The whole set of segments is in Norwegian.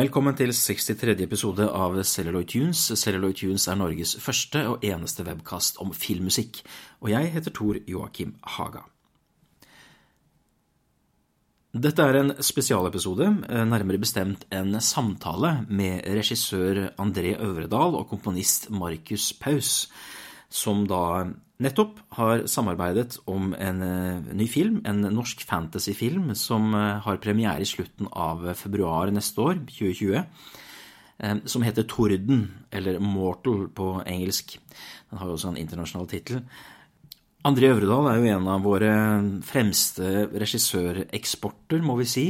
Velkommen til 63. episode av Celluloid Tunes. Celluloid Tunes er Norges første og eneste webkast om filmmusikk, og jeg heter Tor Joakim Haga. Dette er en spesialepisode, nærmere bestemt en samtale med regissør André Øvredal og komponist Markus Paus, som da nettopp har samarbeidet om en eh, ny film, en norsk fantasyfilm som eh, har premiere i slutten av februar neste år, 2020, eh, som heter Torden, eller Mortal på engelsk. Den har jo også en internasjonal tittel. André Øvredal er jo en av våre fremste regissøreksporter, må vi si,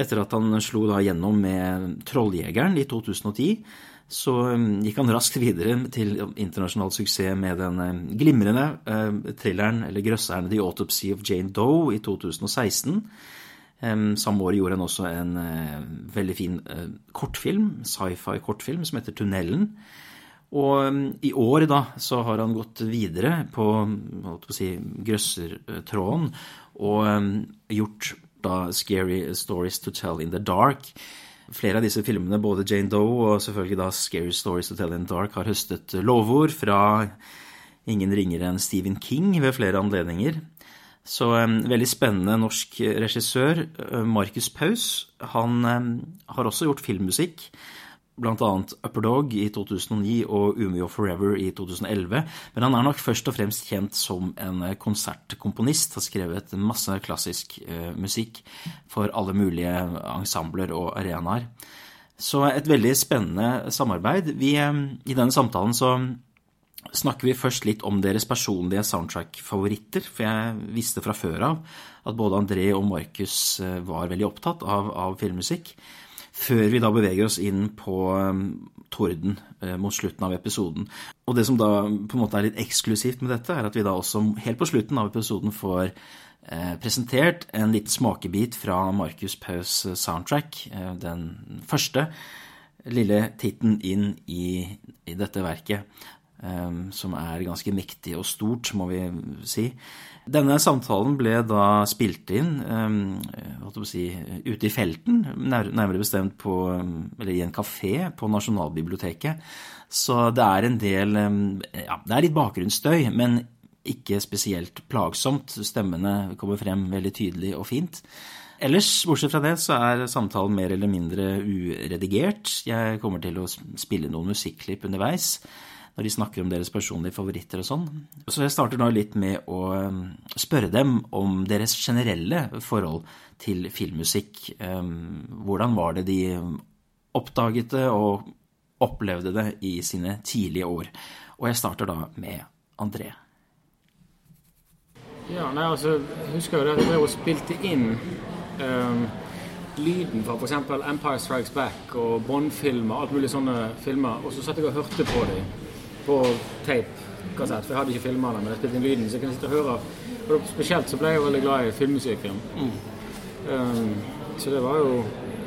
etter at han slo da gjennom med Trolljegeren i 2010 så um, gikk han raskt videre til internasjonal suksess med den um, glimrende uh, thrilleren eller grøsseren The Autopsy of Jane Doe i 2016. Um, samme år gjorde han også en uh, veldig fin uh, kortfilm, sci-fi kortfilm, som heter Tunnelen. Og i år da, så har han gått videre på si, grøssertråden og gjort da Scary Stories to Tell in the Dark Flere av disse filmene, både Jane Doe og selvfølgelig da Scary Stories to Tell in Dark, har høstet lovord fra ingen ringere enn Stephen King ved flere anledninger. Så en veldig spennende norsk regissør, eh, Markus Paus, han har også gjort filmmusikk bl.a. Upper Dog i 2009 og Umeå Forever i 2011. Men han er nok først og fremst kjent som en konsertkomponist. Har skrevet masse klassisk uh, musikk for alle mulige ensembler og arenaer. Så et veldig spennende samarbeid. Vi, uh, I denne samtalen så snakker vi først litt om deres personlige soundtrack-favoritter. For jeg visste fra før av at både André og Markus var veldig opptatt av, av filmmusikk. Før vi da beveger oss inn på um, Torden eh, mot slutten av episoden. Og det som da på en måte er litt eksklusivt med dette, er at vi da også helt på slutten av episoden får eh, presentert en liten smakebit fra Markus Paus eh, soundtrack. Den første lille titten inn i, i dette verket. Som er ganske mektig og stort, må vi si. Denne samtalen ble da spilt inn um, si, ute i felten, nærmere bestemt på, eller i en kafé på Nasjonalbiblioteket. Så det er en del Ja, det er litt bakgrunnsstøy, men ikke spesielt plagsomt. Stemmene kommer frem veldig tydelig og fint. Ellers, bortsett fra det, så er samtalen mer eller mindre uredigert. Jeg kommer til å spille noen musikklipp underveis når de snakker om deres personlige favoritter og sånn. Så jeg starter nå litt med å um, spørre dem om deres generelle forhold til filmmusikk. Um, hvordan var det de oppdaget det og opplevde det i sine tidlige år? Og jeg starter da med André. Ja, nei, altså, jeg husker jo det at jeg spilte inn um, lyden fra f.eks. Empire Strikes Back og Bond-filmer, alt mulig sånne filmer, og så satt jeg og hørte på dem på tape-kassett. For jeg hadde ikke filma den, men jeg spilte inn lyden, så jeg kunne sitte og høre. Og spesielt så ble jeg veldig glad i filmmusikken. Mm. Um, så det var jo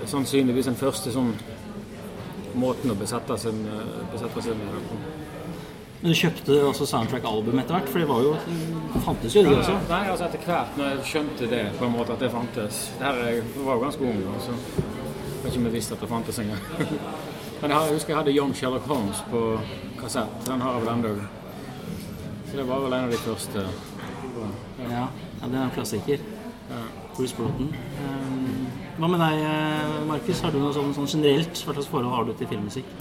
sannsynligvis den første sånn måten å besette seg med på. Men du kjøpte også soundtrack-album etter hvert? For det var jo, fantes jo de også? Nei, altså etter hvert når jeg skjønte det, på en måte at det fantes. Der jeg var jo ganske ung, så jeg har ikke vi visst at det fantes engang. Men jeg, husker jeg hadde Young Sherlock Holmes på kassett. Den har jeg vel ennå. Så det var vel en av de første. Ja, ja det er en klassiker. Ja. Bruce Broughton. Um, hva med deg, eh, Markus? Har du noe sånn, sånn generelt hva slags forhold har du til filmmusikk?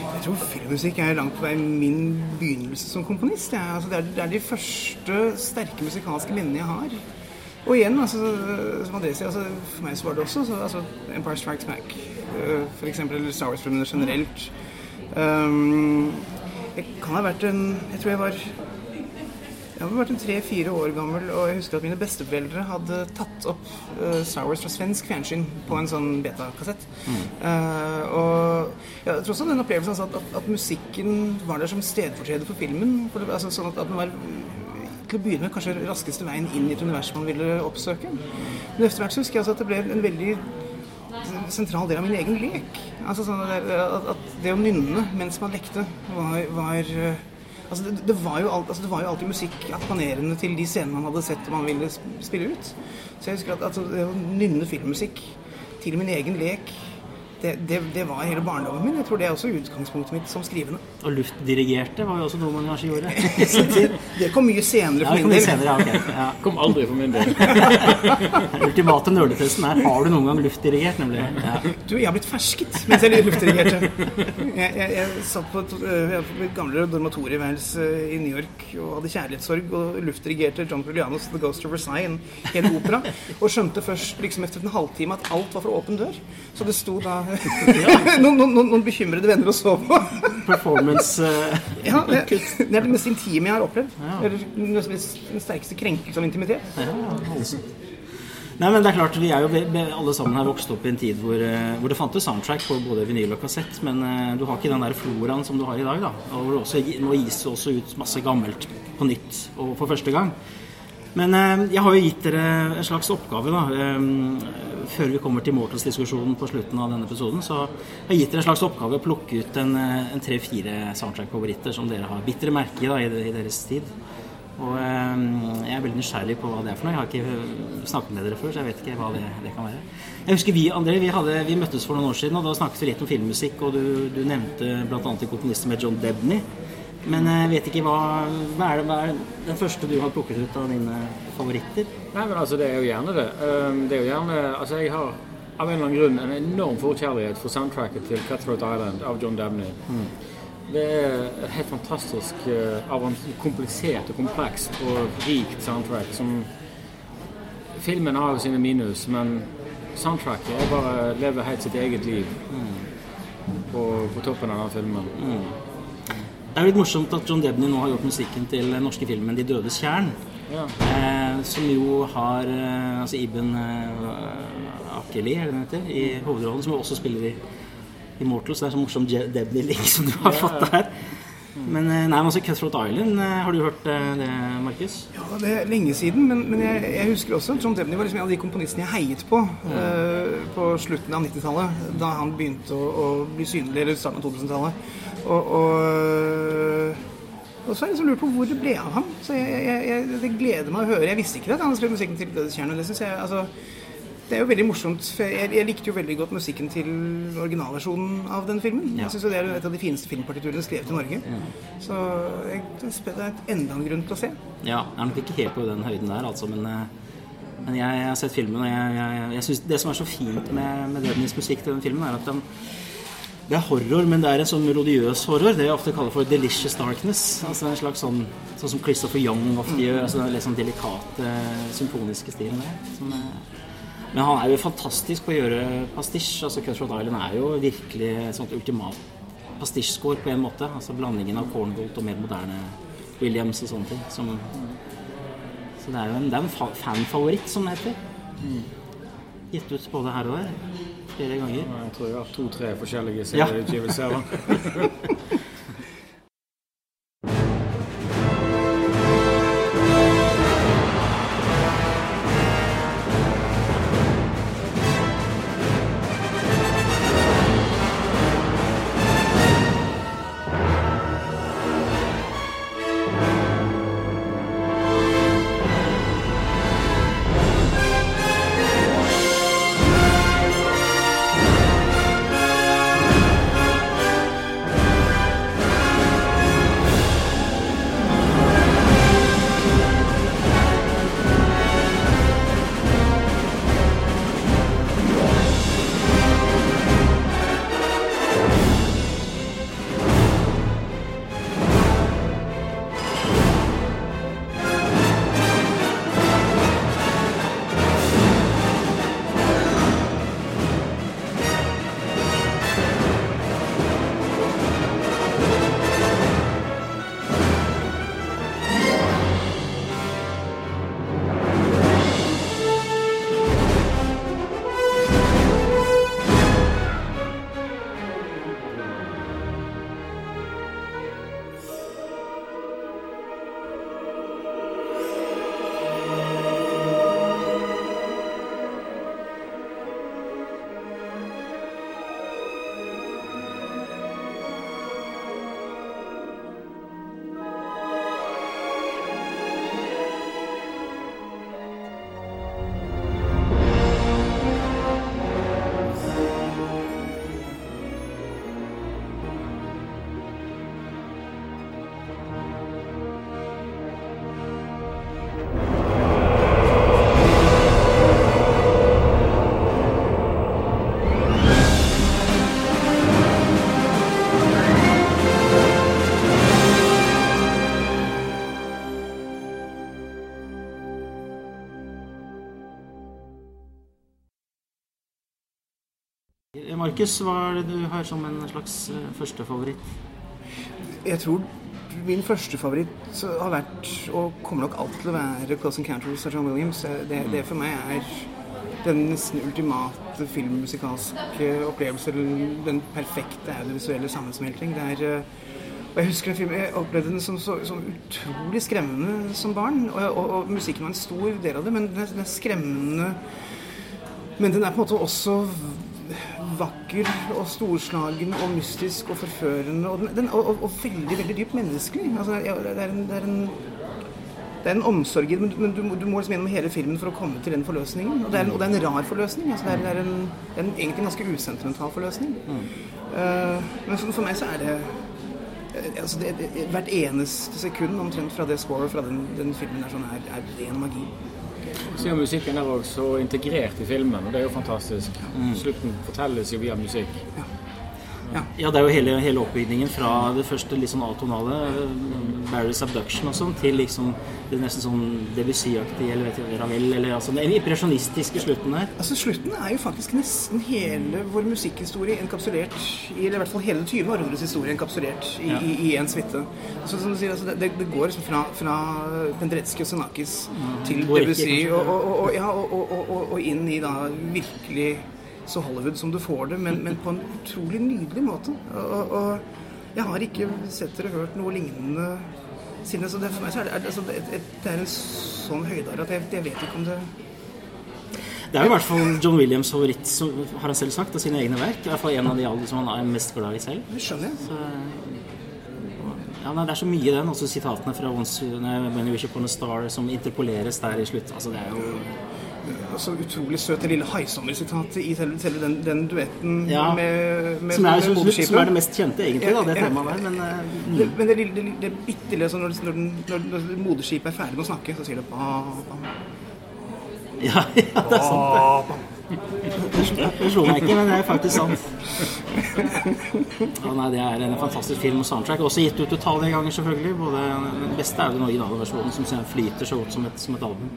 Jeg tror filmmusikk er langt på vei min begynnelse som komponist. Ja. Altså, det, er, det, er, de første sterke musikalske minnene jeg har. Og igjen, altså, som André sier, altså, for meg så var det også så, altså, Empire Strikes Back, uh, f.eks., eller Star Wars-filmene generelt. Um, jeg kan ha vært en Jeg tror jeg var jeg har vært en tre-fire år gammel, og jeg husker at mine besteforeldre hadde tatt opp uh, Star Wars fra svensk fjernsyn på en sånn betakassett. Mm. Uh, og jeg tror også den opplevelsen altså, at, at, musikken var der som stedfortreder for filmen. For det, altså, sånn at, at den var til å begynne med kanskje raskeste veien inn i et univers man ville oppsøke. Men etter hvert husker jeg altså at det ble en veldig sentral del av min egen lek. Altså sånn at, at det å nynne mens man lekte, var, var altså det, det, var alt, altså det, var jo alltid musikk akkompagnerende til de scenene man hadde sett og man ville spille ut. Så jeg husker at altså, det å nynne filmmusikk til min egen lek det, det, det var hele barndommen min. Jeg tror det er også utgangspunktet mitt som skrivende. Og luftdirigerte var jo også noe man kanskje gjorde det. Det kom mye senere Ja, for kom min del. senere, ja, ok. Ja. Kom aldri for min del. Den ultimate nerdetesten er har du noen gang luftdirigert, nemlig. Ja. Du, jeg har blitt fersket mens jeg luftdirigerte. Jeg, jeg, jeg satt på et, jeg, på et gamle dormatorieværelse i New York og hadde kjærlighetssorg og luftdirigerte John Puglianos The Ghost of Versailles, en hel opera, og skjønte først liksom etter en halvtime at alt var for åpen dør. Så det sto da noen, noen, noen, bekymrede venner å sove på. Performance uh, Ja, det, det er det mest intime jeg har opplevd. Eller den sterkeste krenkelse av intimitet. Ja. Nei, men det er klart, Vi er jo alle sammen har vokst opp i en tid hvor, eh, hvor det fantes soundtrack på både vinyl og kassett, men eh, du har ikke den der floraen som du har i dag. da, og hvor det også, Nå gis det også ut masse gammelt på nytt og for første gang. Men eh, jeg har jo gitt dere en slags oppgave da, eh, før vi kommer til Mortals-diskusjonen på slutten av denne episoden. Så har jeg gitt dere en slags oppgave å plukke ut en, eh, en tre-fire soundtrack-favoritter som dere har bitre merke i da, i, deres tid. Og eh, jeg er veldig nysgjerrig på hva det er for noe. Jeg har ikke eh, snakket med dere før, så jeg vet ikke hva det, det kan være. Jeg husker vi, André, vi, hadde, vi møttes for noen år siden, og da snakket vi litt om filmmusikk, og du, du nevnte bl.a. en komponist med John Debney. Men jeg vet ikke hva, hva, er det, hva er den første du har plukket ut av dine favoritter? Nei, men altså, det er jo gjerne det. Um, det er jo gjerne Altså, jeg har av en eller annen grunn en enorm forkjærlighet for soundtracket til Cutthroat Island av John Dabney. Det er et helt fantastisk avans- komplisert og komplekst og rikt soundtrack som Filmen har jo sine minus, men soundtracket er bare lever helt sitt eget liv på, på toppen av den filmen. Det er litt morsomt at John Debney nå har gjort musikken til den norske filmen 'De dødes tjern'. Ja. Eh, som jo har eh, altså Iben eh, Akeli, er det heter, i hovedrollen, som jo også spiller i Immortals. Det er så morsom Debney-link som du har fått der. Men eh, nei, altså Cutthroat Island, eh, har du hørt eh, det, Markus? Ja, det er lenge siden, men, men jeg, jeg husker også John Debney var liksom en av de komponistene jeg heiet på eh, på slutten av 90-tallet, da han begynte å, å bli synlig, eller starten av 2000-tallet. Og, og, og så har jeg liksom lurt på hvor det ble av ham. Så jeg, jeg, det gleder meg å høre. Jeg visste ikke at han skrev musikken til Dødes Tjern. Det syns jeg, altså, det er jo veldig morsomt. Jeg, jeg likte jo veldig godt musikken til originalversjonen av den filmen. Ja. Jeg synes jo Det er et av de fineste filmpartiturene skrevet i Norge. Så jeg, det er et enda en grunn til å se. Ja, jeg er nok ikke helt på den høyden der, altså, men, eh, men jeg, har sett filmen, og jeg, jeg, jeg synes det som er så fint med, med Dennis musikk til den filmen, er at den det er horror, men det er en sånn melodiøs horror. Det jeg ofte kaller for delicious darkness. Altså en slags sånn, sånn som Christopher Young ofte gjør. altså Den litt sånn delikate, symfoniske stilen der. Som, eh, men han er jo fantastisk på å gjøre pastisj. altså Cutthroat Island er jo virkelig et sånt ultimat pastisjscore på en måte. altså Blandingen av cornbolt og mer moderne Williams og sånne ting. Som, så det er jo en, det er en fanfavoritt, som det heter. Gitt ut både her og der. Flere ganger. Jeg tror jeg har to-tre forskjellige Ja. serieutgivelser. da. Markus, hva er det du har som en slags førstefavoritt? første favoritt? Jeg tror min første favoritt har vært, og kommer nok alltid til å være, 'Close Encounters' av John Williams. Det, det for meg er den nesten ultimate filmmusikalske opplevelse. Den perfekte audiovisuelle sammensmelting. Det er eh, og Jeg husker den filmen, jeg opplevde den som så, som utrolig skremmende som barn. Og, og, og, musikken var en stor del av det, men den er, den er skremmende Men den er på en måte også vakker og storslagen og mystisk og forførende. Og, den, og, og veldig veldig dypt menneskelig. Altså, det, er en, det, er en, det er en omsorg i det, men du, du, må liksom gjennom hele filmen for å komme til den forløsningen. Og det er en, og det er en rar forløsning. Altså, det, er, en, egentlig en ganske usentimental forløsning. Mm. Uh, men for, for meg så er det altså det, det, hvert eneste sekund omtrent fra det scoret fra den, den filmen er, sånn, er, er ren magi. Så er musikken der også så integrert i filmen, og det er jo fantastisk. Mm. Slutten fortelles jo via musikk. Ja. Ja. det er jo hele, hele oppbygningen fra det første litt sånn atonale, Barry's Abduction og sånn, til liksom det nesten sånn Debussy-aktige, eller vet du, Ravel, eller altså den impresjonistiske slutten der. Altså Slutten er jo faktisk nesten hele vår musikkhistorie enkapsulert i Eller i hvert fall hele 20. århundrets historie enkapsulert i, ja. i, i en suite. Altså, som du sier, altså, det, det, går liksom fra, fra Penderecki og Sonakis mm. til Debussy og, og, og, ja, og, inn i da virkelig så Hollywood som du får det, men, men på en utrolig nydelig måte. Og, og, jeg har ikke sett eller hørt noe lignende siden. Så det, for meg så er det, altså, det, det er en sånn høydare at jeg, jeg, vet ikke om det Det er jo i hvert fall John Williams' favoritt, som har han selv sagt, av sine egne verk. I hvert fall en av de alle som han er mest glad i selv. Det skjønner jeg. Så, ja, nei, det er så mye i den. Også sitatene fra Once When You Wish Upon a Star som interpoleres der i slutt. Altså, det er jo så utrolig søt det lille haisommersitatet i selve, selve den, den, duetten ja, med, med, som, er, med. Som er det mest kjente, egentlig, da, det temaet der. Men, mm. det, men det, det, det, bitte lille sånn når, når, når, når moderskipet er ferdig med å snakke, så sier det ba, ba. Ja, ja, det er sant, det. Det slo meg ikke, men det er faktisk sant. Ja, nei, det er en fantastisk film og soundtrack. Også gitt ut utallige ganger, selvfølgelig. Både, den beste er den originale versjonen, som flyter så godt som et, som et album.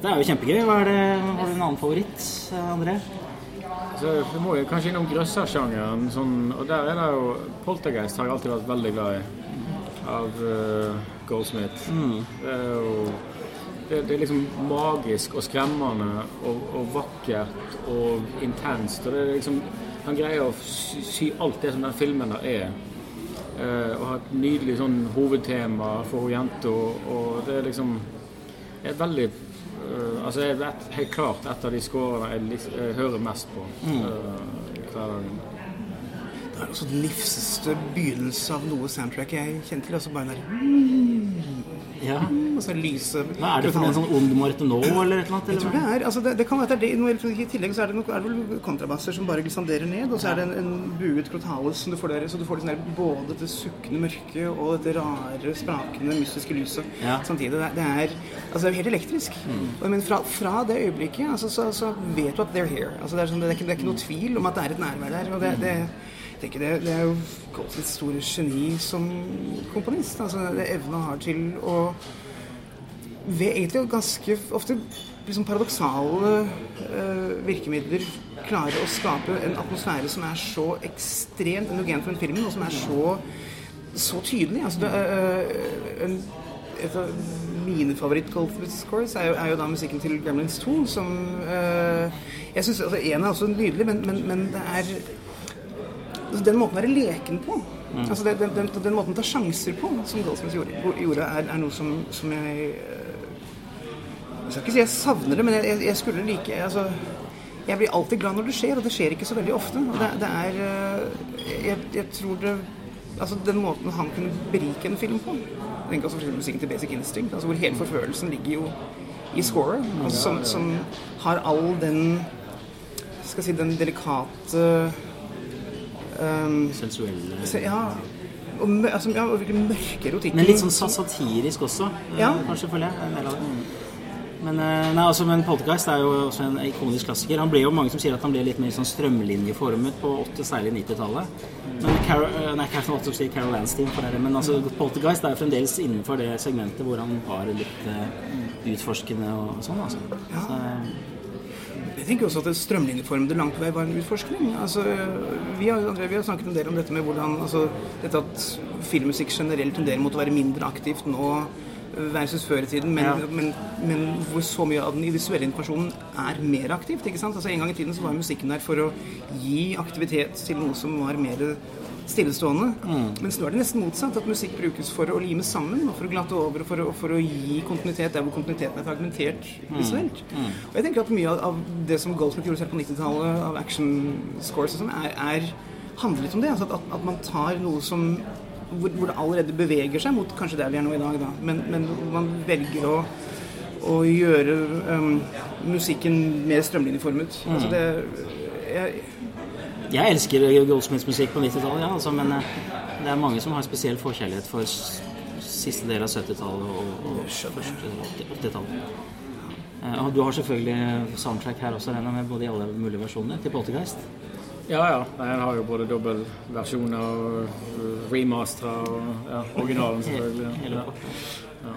Dette er jo kjempegøy. Hva er det, har du en annen favoritt, André? Så vi må jo kanskje innom grøssersjangeren. Sånn, og der er det jo Poltergeist har jeg alltid vært veldig glad i. Av uh, Goldsmith. Mm. Det er jo det, det, er liksom magisk og skremmende og, og, vakkert og intenst. Og det er liksom Han greier å sy, sy alt det som den filmen der er. Uh, og har et nydelig sånn hovedtema for jenta. Og det er liksom et veldig Altså jeg vet helt klart et av de scorene jeg, jeg hører mest på Mm. uh, hver dag. Det er også den nifseste begynnelse av noe soundtrack jeg kjenner til. Altså bare den der Ja. Og så lyse Hva er det for en sånn ond Martenå eller et eller annet? Jeg tror det er, altså det, det kan være at det er det, noe I tillegg så er det, noe, er det vel kontrabasser som bare glissanderer ned, og så er det en, en buet krotalis som du får der, så du får liksom der, både dette sukkende mørket og dette rare, sprakende, mystiske lyset Ja. samtidig. Det, det er altså det er helt elektrisk. Og, men fra, fra det øyeblikket altså, så, så vet du at they're here. Altså det, er sånn, det, er ikke, det er ikke noe tvil om at det er et nærvær der. og det, det jeg ikke. det, det er jo Goldsmiths store geni som komponist. altså Det evnen han har til å ved egentlig ganske ofte liksom paradoksale uh, virkemidler klare å skape en atmosfære som er så ekstremt endogen for en film, og som er så, så tydelig. Altså, det, uh, en, et av mine favoritt-Goldsmith-scores er, er jo da musikken til Gremlins 2, som uh, Jeg syns altså, en er også nydelig, men, men, men det er Den måten å være leken på, altså den, den, den, den måten å ta sjanser på, som Goldsmith gjorde, gjorde er, er noe som, som jeg eh, jeg skal ikke si jeg savner det, men jeg, jeg, skulle like altså, Jeg blir alltid glad når det skjer, og det skjer ikke så veldig ofte. Det, det er øh, jeg, jeg tror det Altså den måten han kunne berike en film på Tenk også for musikken til Basic Instinct, altså hvor hele forfølelsen ligger jo i scoret. Altså, som, som har all den Skal si den delikate um, Sensuelle se- Ja. Og, altså, ja, og virkelig mørke erotikken. Men litt sånn sa- satirisk også, eh, Ja. kanskje, føler jeg. Men, eh, nei, altså, men Poltergeist er jo også en ikonisk klassiker. Han ble jo mange som sier at han ble litt mer sånn strømlinjeformet på 80-, særlig 90-tallet. Men Carol, eh, nei, Carol, sier Carol Anstein for det, men altså, Poltergeist er jo fremdeles innenfor det segmentet hvor han var litt uh, utforskende og sånn. Altså. Så, tenker også at det strømlinjeformede langt på vei var en utforskning. Altså, vi, har, André, vi har snakket en del om dette med hvordan altså, dette at filmmusikk generelt tenderer mot å være mindre aktivt nå versus før i tiden, men, Ja. men, men hvor så mye av den visuelle informasjonen er mer aktivt. ikke sant? Altså, En gang i tiden så var musikken der for å gi aktivitet til noe som var mer stillestående. Mens nå er det nesten motsatt. At musikk brukes for å lime sammen, og for å glatte over, og for å, for å gi kontinuitet der hvor kontinuiteten er fragmentert visuelt. Og jeg tenker at mye av- det som Goldsmith gjorde selv på 90-tallet, av action scores og sånn, er, er, handler litt om det. Altså at, at man tar noe som hvor, hvor det allerede beveger seg mot kanskje der vi er nå i dag, da. Men, men man velger å å gjøre um, musikken mer strømlinjeformet. Altså det jeg, jeg elsker Goldsmiths musikk på 90-tallet, ja, altså, men eh, det er mange som har spesiell forkjærlighet for siste del av 70-tallet og, og første 80-tallet. Eh, og Du har selvfølgelig soundtrack her også, Rena, med, både i alle mulige versjoner til Poltergeist. Ja, ja. Jeg har jo både dobbeltversjoner og uh, remastera og ja, originalen, selvfølgelig. Ja.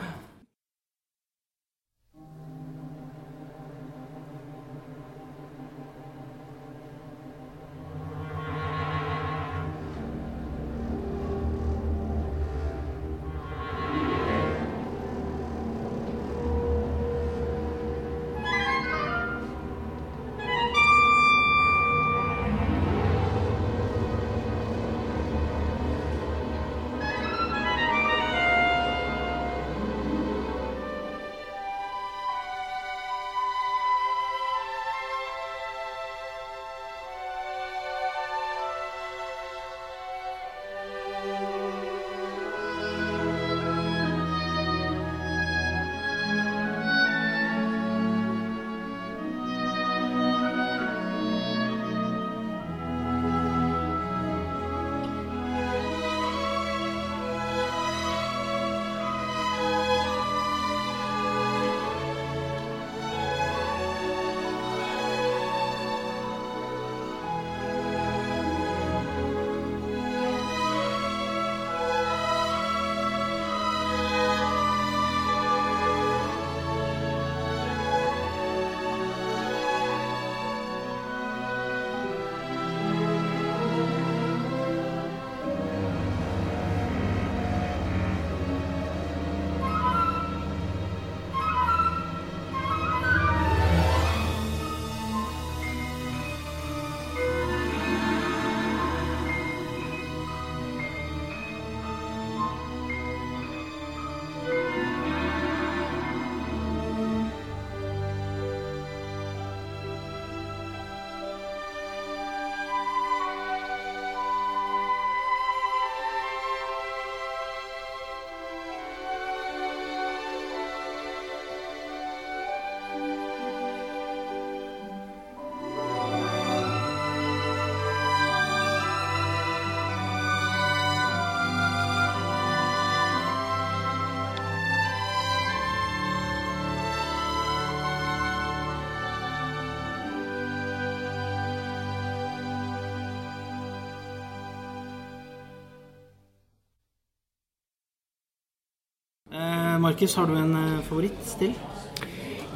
Markus, har du en favoritt til?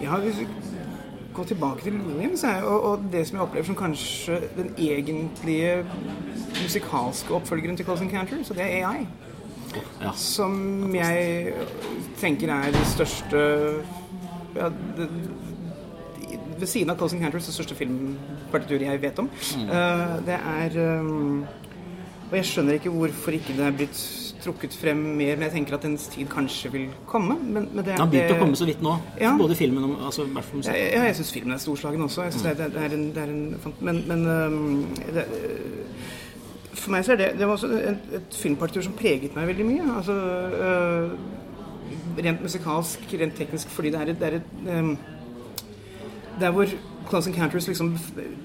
Ja, hvis vi går tilbake til Williams, og, og, det som jeg opplever som kanskje den egentlige musikalske oppfølgeren til Close Encounter, så det er AI. Ja. Som jeg tenker er det største ja, det, ved siden av Close Encounters det største filmpartitur jeg vet om. Mm. Uh, det er um, Og jeg skjønner ikke hvorfor ikke det er blitt trukket frem mer, men jeg tenker at dens tid kanskje vil komme. Men, men det, Den har begynt å komme så vidt nå. Ja. Både filmen og altså, ja, ja, jeg syns filmen er storslagen også. Jeg synes mm. det, det, er en, det er en, men, men um, det, for meg så er det, det var også et, et filmpartitur som preget meg veldig mye. Altså, uh, rent musikalsk, rent teknisk, fordi det er et, det er et um, Der hvor Close Encounters liksom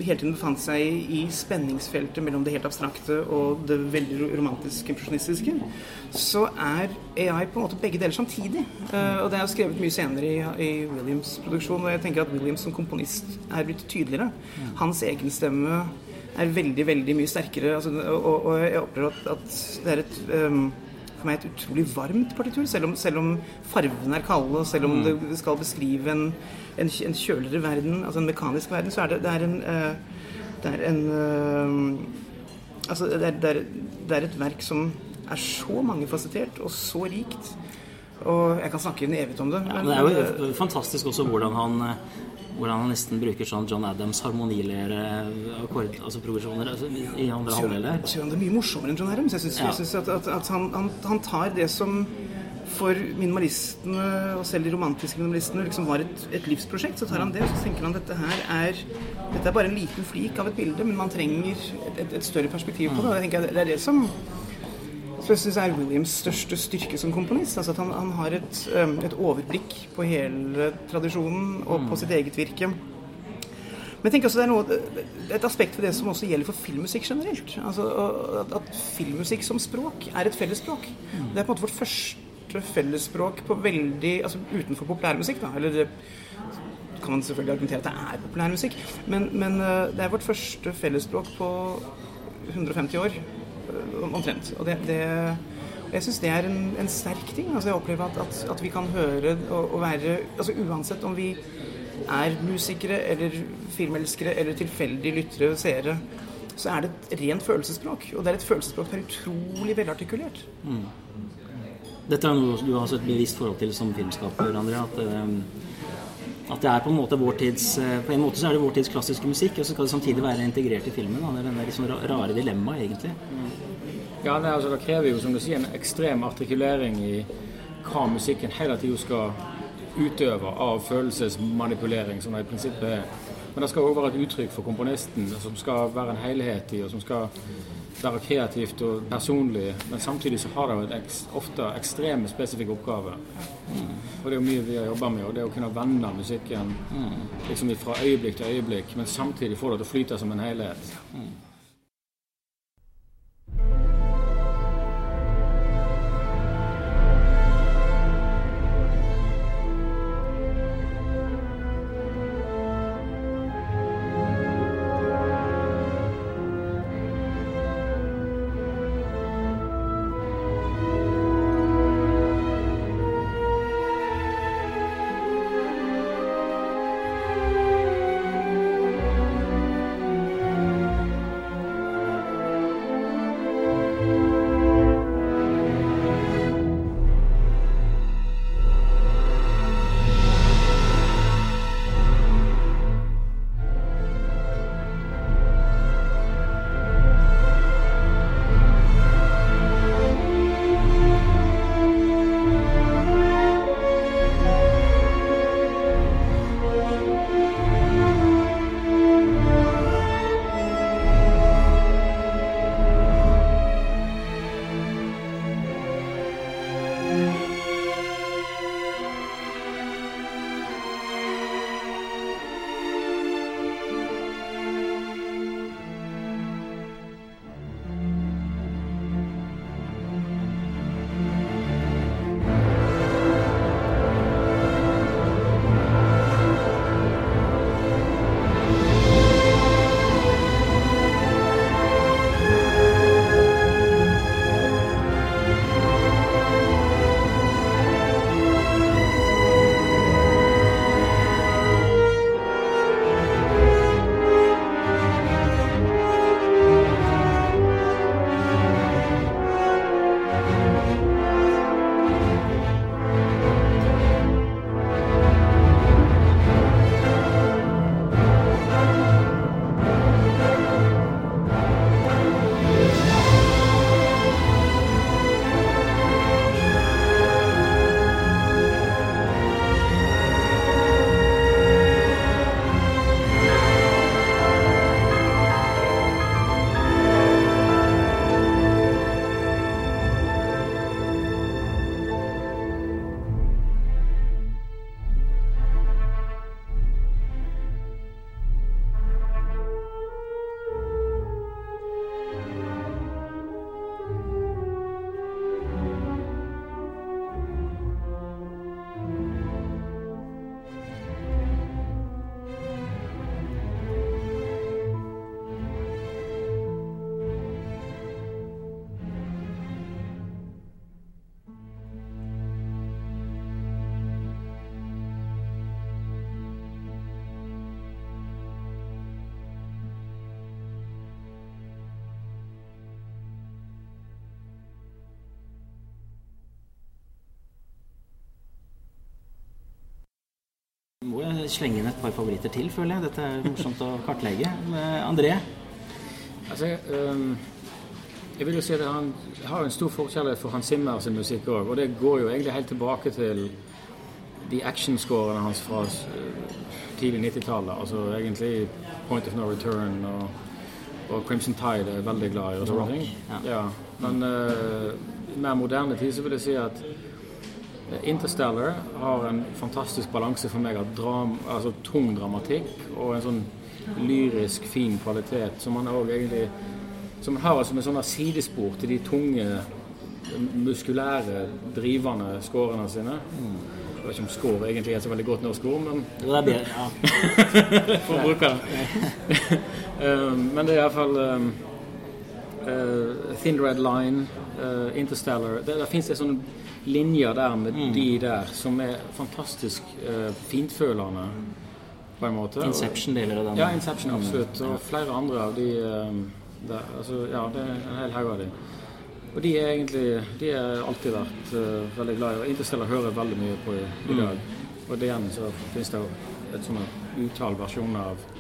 hele tiden befant seg i, i spenningsfeltet mellom det helt abstrakte og det veldig romantiske, impresjonistiske, så er AI på en måte begge deler samtidig. Uh, og det er jo skrevet mye senere i, i Williams' produksjon, og jeg tenker at Williams som komponist er blitt tydeligere. Hans egen stemme er veldig, veldig mye sterkere. Altså, og, og, jeg opplever at, at det er et um, for meg et utrolig varmt partitur. Selv om, selv om fargene er kalde, og selv om mm. det skal beskrive en, en, en, kjøligere verden, altså en mekanisk verden, så er det, det er en, uh, det er en uh, Altså, det er, det, er, det er, et verk som er så mangefasettert og så rikt. Og jeg kan snakke en evighet om det. Ja, men, det er jo fantastisk også hvordan han hvordan han nesten bruker sånn John Adams harmonilære akkord, altså progresjoner altså, i andre gjør han det mye morsommere enn John Adams. Jeg syns ja. at, at, at han, han, han, tar det som for minimalistene, og selv de romantiske minimalistene, liksom var et, et, livsprosjekt, så tar han det og så tenker han at dette her er dette er bare en liten flik av et bilde, men man trenger et, et, et større perspektiv på det. og jeg tenker Det er det som jeg syns er Williams største styrke som komponist. Altså at han, han har et, um, et, overblikk på hele tradisjonen og på sitt eget virke. Men jeg tenker også det er noe, et aspekt ved det som også gjelder for filmmusikk generelt. Altså at, at filmmusikk som språk er et fellesspråk. Det er på en måte vårt første fellesspråk på veldig, altså utenfor populærmusikk. da, eller det kan man selvfølgelig argumentere at det er populærmusikk, men, men uh, det er vårt første fellesspråk på 150 år omtrent. Og det, det jeg syns det er en, en, sterk ting. Altså jeg opplever at, at, at vi kan høre og, og, være altså Uansett om vi er musikere eller filmelskere eller tilfeldige lyttere og seere, så er det et rent følelsesspråk. Og det er et følelsesspråk som er utrolig velartikulert. Mm. Dette er noe du har et bevisst forhold til som filmskaper, André. At, um, at, det er på en måte vår tids eh, På en måte så er det vår tids klassiske musikk, og så skal det samtidig være integrert i filmen. Det er denne liksom rare dilemmaet, egentlig. Ja, det, altså, det, krever jo som du sier, en ekstrem artikulering i hva musikken hele tida skal utøve av følelsesmanipulering, som det i prinsippet er. Men det skal òg være et uttrykk for komponisten, som skal være en helhet i, og som skal være kreativt og personlig. Men samtidig så har det et ofte ekstreme spesifikke oppgaver. Mm. Og det er jo mye vi har jobba med, og det å kunne vende musikken mm. liksom fra øyeblikk til øyeblikk, men samtidig få det til å flyte som en helhet. Mm. Må jeg slenge inn et par favoritter til, føler jeg. Dette er morsomt å kartlegge. Eh, André? Altså, um, jeg vil jo si at Han har en stor forskjell for Hans Zimmer sin musikk òg. Og det går jo egentlig helt tilbake til de actionscorene hans fra øh, tidlig 90-tallet. Altså egentlig Point of No Return og, og Crimson Tide er veldig glad i. og sånne ting. ja. Ja, men uh, i mer moderne tid så vil jeg si at Interstellar har en fantastisk balanse for meg av dram, altså tung dramatikk og en sånn lyrisk, fin kvalitet som man òg egentlig som har som en sånn sidespor til de tunge, muskulære, drivende skårene sine. Jeg vet ikke om score egentlig er så veldig godt norsk ord, men det er bedre. Ja. for å bruke det. um, men det er iallfall um, uh, Thin Red Line, uh, Interstellar Det, det fins sånne linjer der med de der som er fantastisk uh, fintfølende, på en måte. Inception deler av den. Ja, Inception, absolutt. Og flere andre av de um, der, altså, Ja, det er en hel haug av de. Og de er egentlig De har alltid vært uh, veldig glad i. Og Interstellar hører veldig mye på i, i dag. Og det igjen så finnes det et sånt utall versjoner av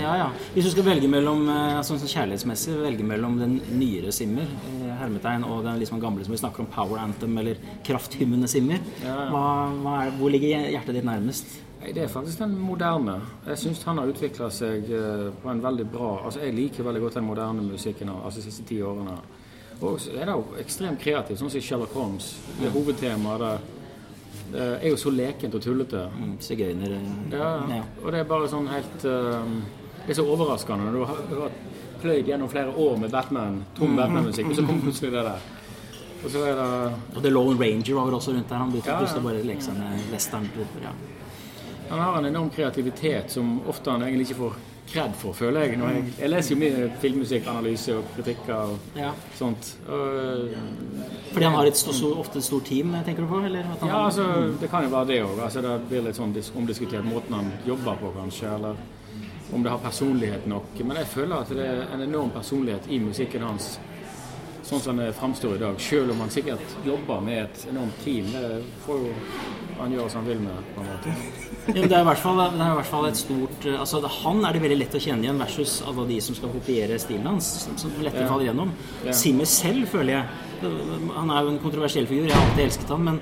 Ja, ja. Hvis du skal velge mellom eh, sånn sånn kjærlighetsmessig, velge mellom den nyere Simmer, eh, hermetegn, og den liksom gamle som vi snakker om, Power Anthem eller krafthymmende Simmer, Ja, hva, hva er, hvor ligger hjertet ditt nærmest? Det er faktisk den moderne. Jeg syns han har utvikla seg eh, på en veldig bra Altså, Jeg liker veldig godt den moderne musikken altså, de siste ti årene. Og så er det jo ekstremt kreativt, sånn som Sherlock Holmes. Det hovedtemaet der eh, er jo så lekent og tullete. Mm, Sigøyner eh, Ja, ja. og det er bare sånn helt eh, Det er så overraskende du har, du har pløyd gjennom flere år med Batman, tom Batman-musikk, og så kommer plutselig det der. Og så er det Og The Lone Ranger var vel også rundt der. Han begynte Ja, ja. plutselig bare å leke seg med western. Ja. Han har en enorm kreativitet som ofte han egentlig ikke får kred for, føler jeg. Jeg, jeg leser jo mye filmmusikkanalyse og kritikker og Ja. sånt. Og, Fordi han har et stort, så, ofte et stort team, tenker du på? Eller ja, altså, det kan jo være det òg. Altså, det blir litt sånn omdiskutert måten han jobber på, kanskje. Eller om det har personlighet nok. Men jeg føler at det er en enorm personlighet i musikken hans. Sånn som det framstår i dag. Selv om han sikkert jobber med et enormt team. Det får jo han gjøre som han vil med. på en måte. Ja, det, er fall, det er i hvert fall et stort eh, altså det, Han er det veldig lett å kjenne igjen versus alle de som skal kopiere stilen hans. Som, som lettere faller gjennom. Ja. Simmer selv, føler jeg Han er jo en kontroversiell figur, jeg har alltid elsket han, men,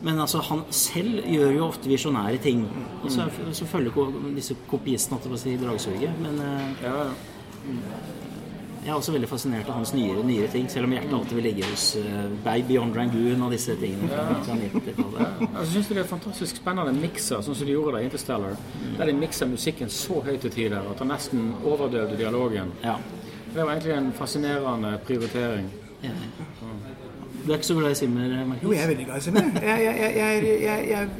men altså, han selv gjør jo ofte visjonære ting. Og så, så følger disse kopiistene si, dragsuget. Men eh, Ja, ja. Jeg er også veldig fascinert av hans nyere, nyere ting, selv om hjertet alltid vil ligge hos eh, uh, Baby on Rangoon og disse tingene. Fra, fra jeg syns det er fantastisk spennende mikser, sånn som de gjorde det i Interstellar. Mm. Der de mikser musikken så høyt til tider at han nesten overdøvde dialogen. Ja. Det var egentlig en fascinerende prioritering. Ja. Du er ikke så glad i Simmer? Markus? Jo, jeg er veldig glad i Simmer. Jeg, jeg,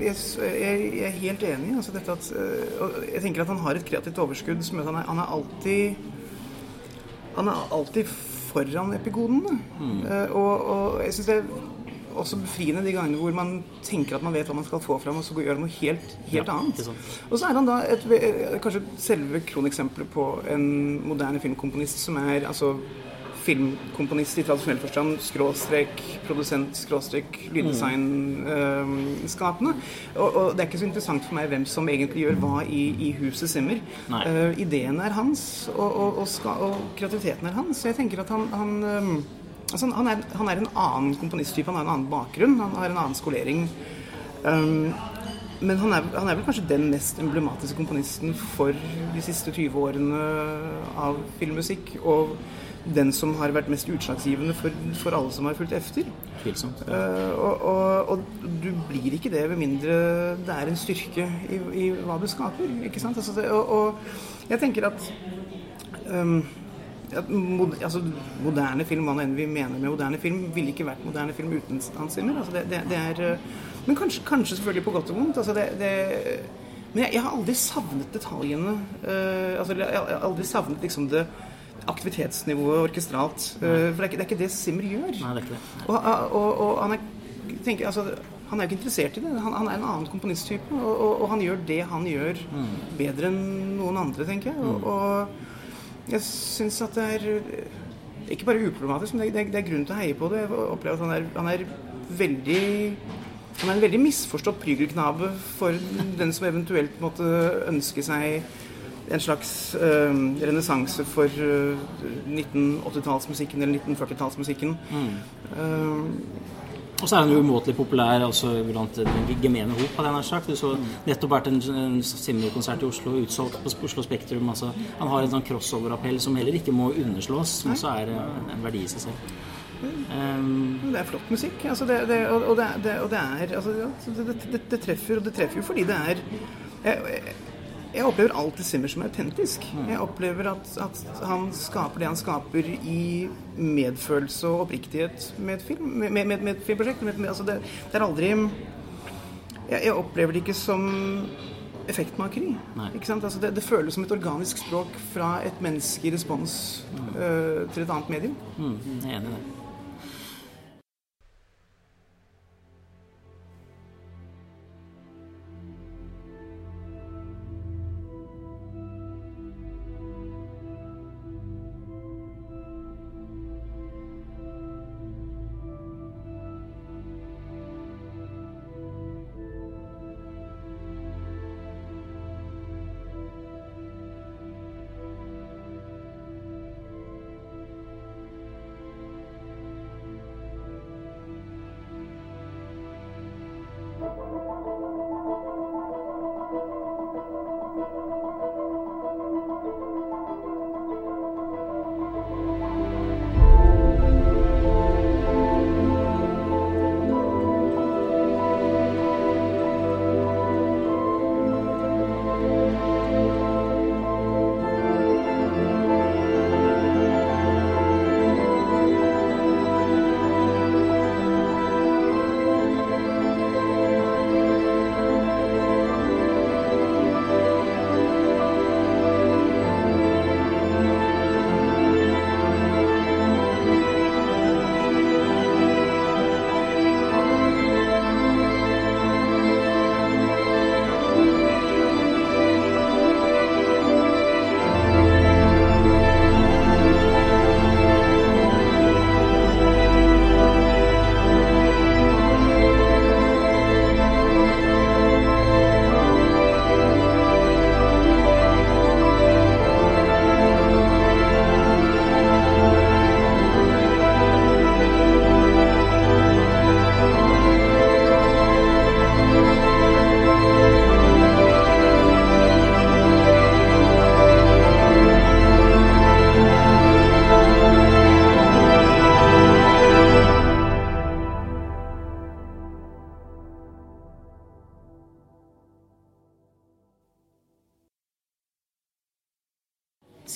jeg, jeg er helt enig. Altså, at, eh, jeg tenker at han har et kreativt overskudd som gjør at han er alltid han er alltid foran epigodene. Eh, og, og jeg syns det er også befriende de gangene hvor man tenker at man vet hva man skal få fram, og så gjør noe helt, helt Ja, annet. Og så er han da et, eh, kanskje selve kroneksempelet på en moderne filmkomponist som er altså filmkomponist i tradisjonell forstand, skråstrek produsent, skråstrek lyddesignskapende. og, og det er ikke så interessant for meg hvem som egentlig gjør hva i, i huset Simmer. Uh, ideen er hans, og, og, ska, og kreativiteten er hans. Jeg tenker at han, han øhm, altså han, er, han er en annen komponisttype, han har en annen bakgrunn, han har en annen skolering. Um, men han er, han er vel kanskje den mest emblematiske komponisten for de siste 20 årene av filmmusikk. Og den som har vært mest utslagsgivende for, for alle som har fulgt efter. Ja. Uh, og, og, og du blir ikke det med mindre det er en styrke i, i hva du skaper. Ikke sant? Altså det, og, og jeg tenker at um, at mod, altså, moderne film, hva enn vi mener med moderne film, ville ikke vært moderne film uten Hans Zimmer. Altså, det, det, det er, eh, men kanskje, kanskje selvfølgelig på godt og vondt. Altså, det, det, men jeg, jeg har aldri savnet detaljene. Uh, altså, jeg, jeg har aldri savnet liksom det aktivitetsnivået orkestralt. Uh, for det er, ikke, det er ikke det Simmer gjør. Nei, det er ikke det. Og, og, og han er tenker, altså, han er jo ikke interessert i det. Han, han er en annen komponisttype, og, og, og han gjør det han gjør, bedre enn noen andre, tenker jeg. Og, og jeg syns at det er ikke bare uproblematisk, men det, det, det er grunn til å heie på det. Jeg opplever at han er, han er veldig Han er en veldig misforstått prygelknabe for den som eventuelt måtte ønske seg en slags uh, renessanse for uh, 1980-tallsmusikken eller 1940-tallsmusikken. Uh, og så er han jo umåtelig populær altså, blant den gemene hop. hadde jeg nær sagt. Du så nettopp vært en, en Simmer-konsert i Oslo, utsolgt på Oslo Spektrum. Altså, han har en sånn crossover-appell som heller ikke må underslås, som også er en, en verdi i seg selv. Um, det er flott musikk. Altså det, det, og, og, det, og, det, er altså, det, treffer, og det treffer jo fordi det er jeg, jeg opplever alltid Simmer som autentisk. Jeg opplever at, at, han skaper det han skaper i medfølelse og oppriktighet med et, film, med, med, med et filmprosjekt. Med, altså det, det, er aldri jeg, jeg, opplever det ikke som effektmakeri. Altså det, det, føles som et organisk språk fra et menneske i respons mm. uh, til et annet medium. Mm, jeg er enig i det.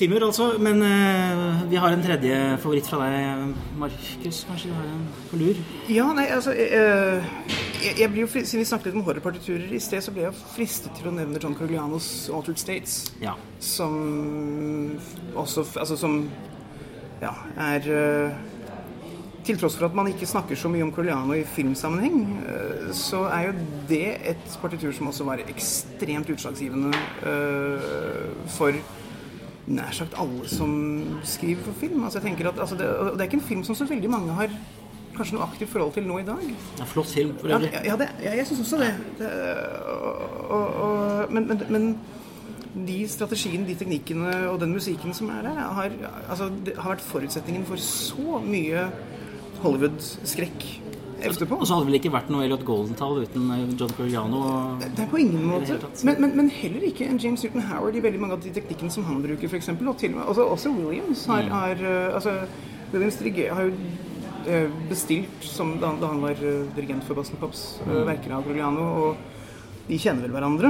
Simur, altså. Men uh, vi har en tredje favoritt fra deg, Markus. Kanskje du har en på lur? Ja, nei, altså uh, jeg, jeg, blir jo, Siden vi snakket litt om horrorpartiturer i sted, så ble jeg fristet til å nevne John Corglianos 'Altered States'. Ja. Som også Altså som ja, er uh, til tross for at man ikke snakker så mye om Corgliano i filmsammenheng, så er jo det et partitur som også var ekstremt utslagsgivende for nær sagt alle som skriver for film. Altså, jeg tenker at, altså, det, det, er ikke en film som så veldig mange har kanskje noe aktivt forhold til nå i dag. Ja, flott film for øvrig. Ja, ja, det, ja jeg syns også det. det og, og, men, men, men, de strategiene, de teknikkene og den musikken som er der, har, altså, har vært forutsetningen for så mye Hollywood-skrekk etterpå. Og så hadde det vel ikke vært noe Elliot Goldenthal uten eh, John Coriano? Det er på ingen måte. Men, men, men, heller ikke en James Newton Howard i veldig mange av de teknikkene som han bruker, f.eks. Og til og med, altså, også Williams har, mm. har uh, altså, Williams har jo uh, bestilt, som da, da, han var dirigent for Boston Pops, mm. verker av Coriano. og de kjenner vel hverandre.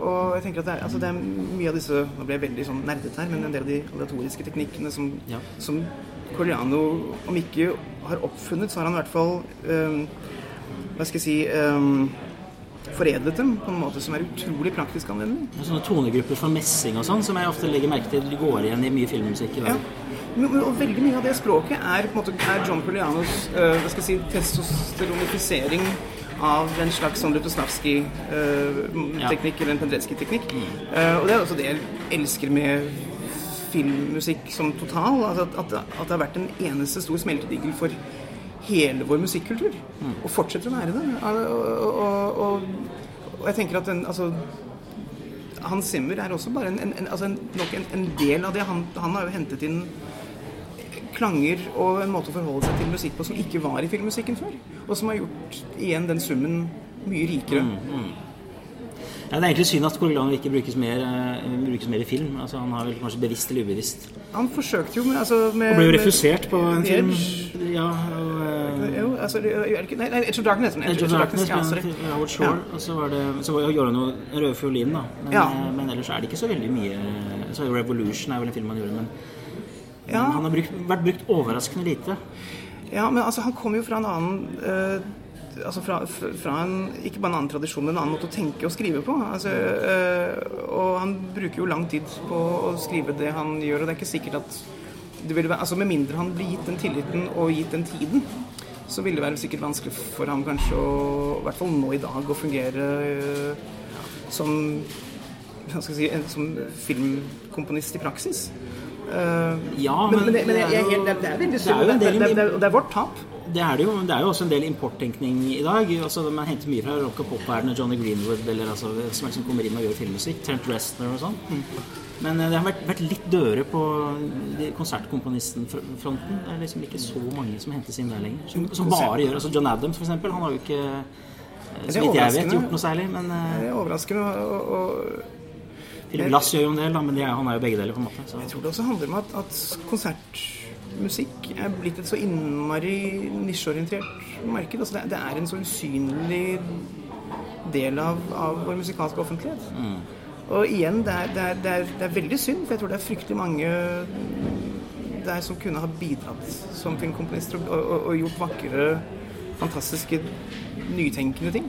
og jeg tenker at det er, altså det er, mye av disse Nå ble jeg veldig sånn nerdet her, men en del av de aleatoriske teknikkene som, ja. som Coriano om ikke har oppfunnet, så har han i hvert fall um, Hva skal jeg si um, foredlet dem på en måte som er utrolig praktisk anvendelig. Sånne tonegrupper for messing og sånn, som jeg ofte legger merke til går igjen i mye filmmusikk i dag. Ja. Og veldig mye av det språket er, på en måte, er John Colianos hva skal jeg si, testosteronifisering av en slags sånn Lutosnavskij-teknikk, uh, ja. eller en Pendretskij-teknikk. Mm. Uh, og det er også det jeg elsker med filmmusikk som total. Altså at, at, at, det har vært en eneste stor smeltedigel for hele vår musikkultur. Og fortsetter å være det. Og, og, og, og jeg tenker at den, altså, Hans Zimmer er også bare en, en, en, altså en, nok en, del av det. Han, han, har jo hentet inn klanger og en måte å forholde seg til musikk på som ikke var i filmmusikken før. Og som har gjort igjen den summen mye rikere. Mm, mm. Ja, det er egentlig synd at Corleone ikke brukes mer, uh, brukes mer, i film. Altså, han har vel kanskje bevisst eller ubevisst Han forsøkte jo med, altså, med Og ble jo refusert på en film. Ja, og, uh, jo, altså, nei, nei, Edge of Darkness. Edge of Darkness, ja, Howard Shore. Ja. Og så, var det, så gjorde han jo en rød fiolin, da. Men, ja. Eh, men, ellers er det ikke så veldig mye så Revolution er vel en film han gjorde, men, ja. men han har brukt, vært brukt overraskende lite. Ja, men altså, han kom jo fra en annen uh, altså fra, fra, en, ikke bare en annen tradisjon, men en annen måte å tenke og skrive på. Altså, øh, og han bruker jo lang tid på å skrive det han gjør, og det er ikke sikkert at det ville være, altså Med mindre han blir gitt den tilliten og gitt den tiden, så ville det være sikkert vanskelig for ham kanskje å, i hvert fall nå i dag, å fungere øh, som, si, som filmkomponist i praksis. Uh, ja, men, men, men, men jeg, jeg, det, er veldig synd. Det, det, det, det, er vårt tap det er det jo. Det er jo også en del importtenkning i dag. Altså, man henter mye fra rock- og pop-verdenen. Johnny Greenwood eller altså, som liksom kommer inn og gjør filmmusikk. Trent Restner og sånn. Mm. Men eh, det har vært, vært litt døre på konsertkomponisten-fronten. Det er liksom ikke så mange som hentes inn der lenger. Som, som bare gjør altså John Adams, eksempel. Han har jo ikke, eh, så vidt jeg vet, gjort noe særlig. Men, eh, det er overraskende. og, og Philip Glass gjør jo en del, men er, han er jo begge deler. på en måte så. Jeg tror det også handler om at, at konsert musikk er blitt et så innmari nisjeorientert marked. Altså det, det, er en så usynlig del av, av vår musikalske offentlighet. Mm. Og igjen, det er, det, er, det, er, det er, veldig synd, for jeg tror det er fryktelig mange der som kunne ha bidratt som filmkomponister og, og, og gjort vakre, fantastiske, nytenkende ting.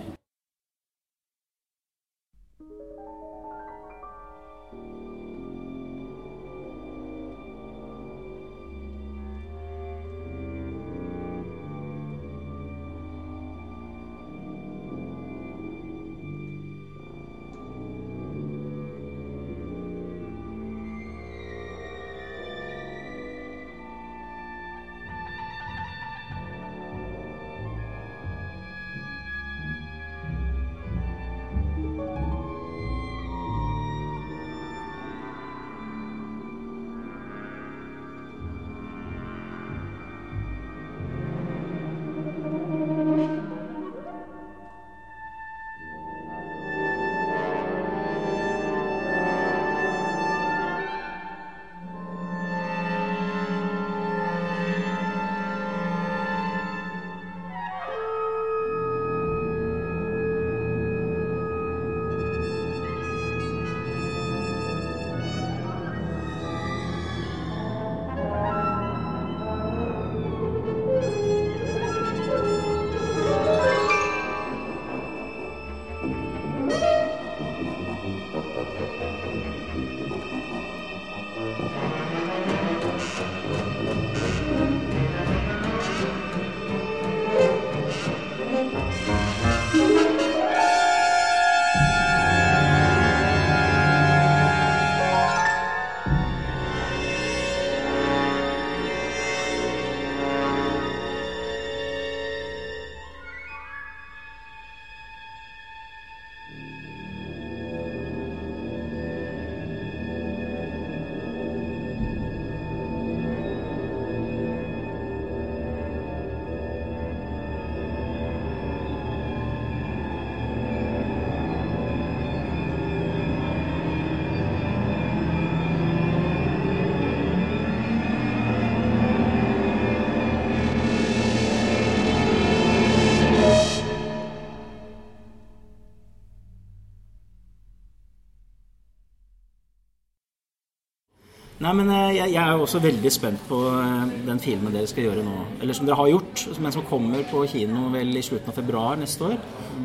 Nei, men eh, jeg, jeg, er også veldig spent på eh, den filmen dere skal gjøre nå. Eller som dere har gjort, men som kommer på kino vel i slutten av februar neste år.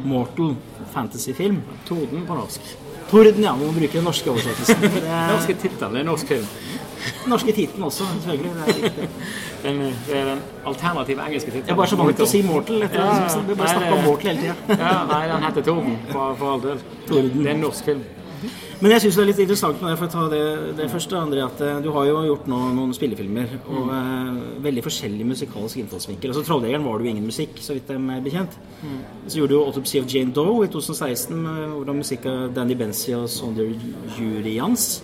'Mortal fantasy-film'. Torden på norsk. Torden, ja. Vi må bruke den norske oversettelsen. Det er... norske tittelen. Det er norsk film. norske tittelen også, selvfølgelig. Det er, den, det er den alternative engelske tittelen. Jeg er bare så vant til å si 'Mortal'. Etter, ja, vi bare snakker om Mortal hele tida. ja, nei, den heter Torden, for, for all del. Det er en norsk film. Men jeg syns det er litt interessant med det, for å ta det, det første, André, at eh, du har jo gjort nå noen spillefilmer. Og eh, veldig forskjellig musikalsk innfallsvinkel. Altså 'Trolljegeren' var det jo ingen musikk, så vidt jeg er bekjent. Så gjorde du 'Autopsy of Jane Doe' i 2016, med hvordan musikk av Danny Benzie og Sonder Jurians.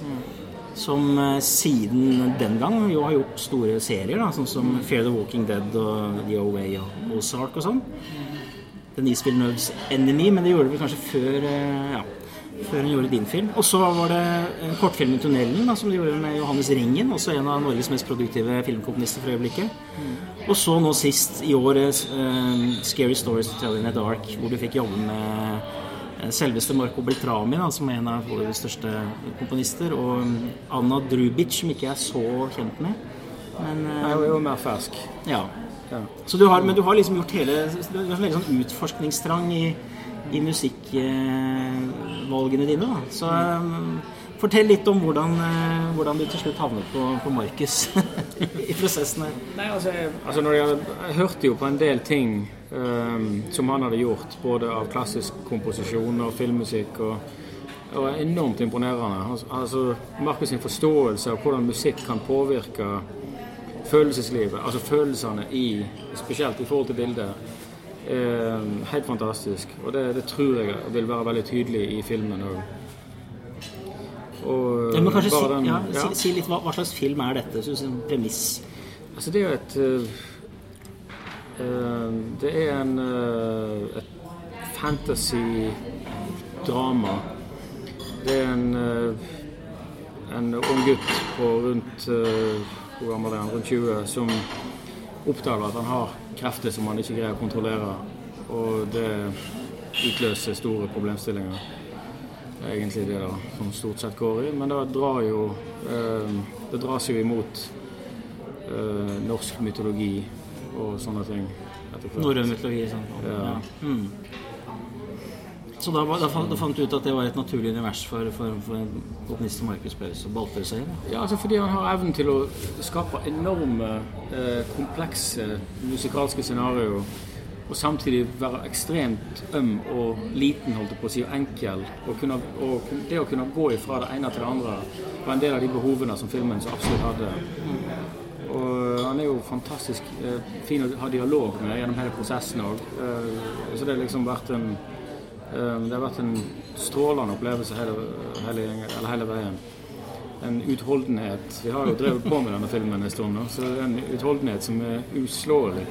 Som eh, siden den gang jo har gjort store serier, da, sånn som 'Fear the Walking Dead' og 'The Away' og 'Ozark' og sånn. Denise Villeneuves 'Enemy', men det gjorde vel kanskje før ja, før hun gjorde din film. Og så var det kortfilmen kortfilm i tunnelen da, som du gjorde med Johannes Ringen, også en av Norges mest produktive filmkomponister for øyeblikket. Og så nå sist i år uh, 'Scary Stories to Tell in the Dark', hvor du fikk jobbe med eh, selveste Marco Beltrami, da, som er en av våre største komponister, og Anna Drubic, som ikke er så kjent med. Men eh, er jo mer fersk. ja. Ja. Så du har, men du har liksom gjort hele Du har en veldig sånn utforskningstrang i, i musikkvalgene dine. Da. Så um, fortell litt om hvordan, eh, hvordan du til slutt havnet på, på Markus i prosessen her. Nei, altså, jeg, altså jeg, jeg hørte jo på en del ting um, som han hadde gjort, både av klassisk komposisjon og filmmusikk. og det var enormt imponerende. Altså, altså Markus sin forståelse av hvordan musikk kan påvirke følelseslivet, altså følelsene i Spesielt i forhold til bildet. Eh, helt fantastisk. Og det, det tror jeg vil være veldig tydelig i filmen òg. Og Ja, men kanskje si, den- ja, ja. si, litt hva, hva slags film er dette? Synes en premiss. Altså, det er et øh, Det er en uh, et fantasy-drama. Det er en uh, en ung gutt på rundt Hvor gammel er han? Rundt 20 som oppdager at han har krefter som han ikke greier å kontrollere. Og det utløser store problemstillinger. Det er egentlig det da, som stort sett går i. Men det drar jo øh, Det dras jo imot eh, norsk mytologi og sånne ting. Norrøn mytologi. Sånn. Ja. Mm. Så da, da, fant, da fant du ut at det var et naturlig univers for, for, for komponist som Markus Paus å boltre seg i? Ja, altså fordi han har evnen til å skape enorme, eh, komplekse musikalske scenarioer. Og samtidig være ekstremt øm og liten, holdt jeg på å si, og enkel. Og, kunne, og det å kunne gå ifra det ene til det andre var en del av de behovene som filmen så absolutt hadde. Og han er jo fantastisk eh, fin å ha dialog med gjennom hele prosessen òg. Eh, så det har liksom vært en Det har vært en strålende opplevelse hele, hele, hele veien. En utholdenhet. Vi har jo drevet på med denne filmen en stund nå, så det er en utholdenhet som er uslåelig.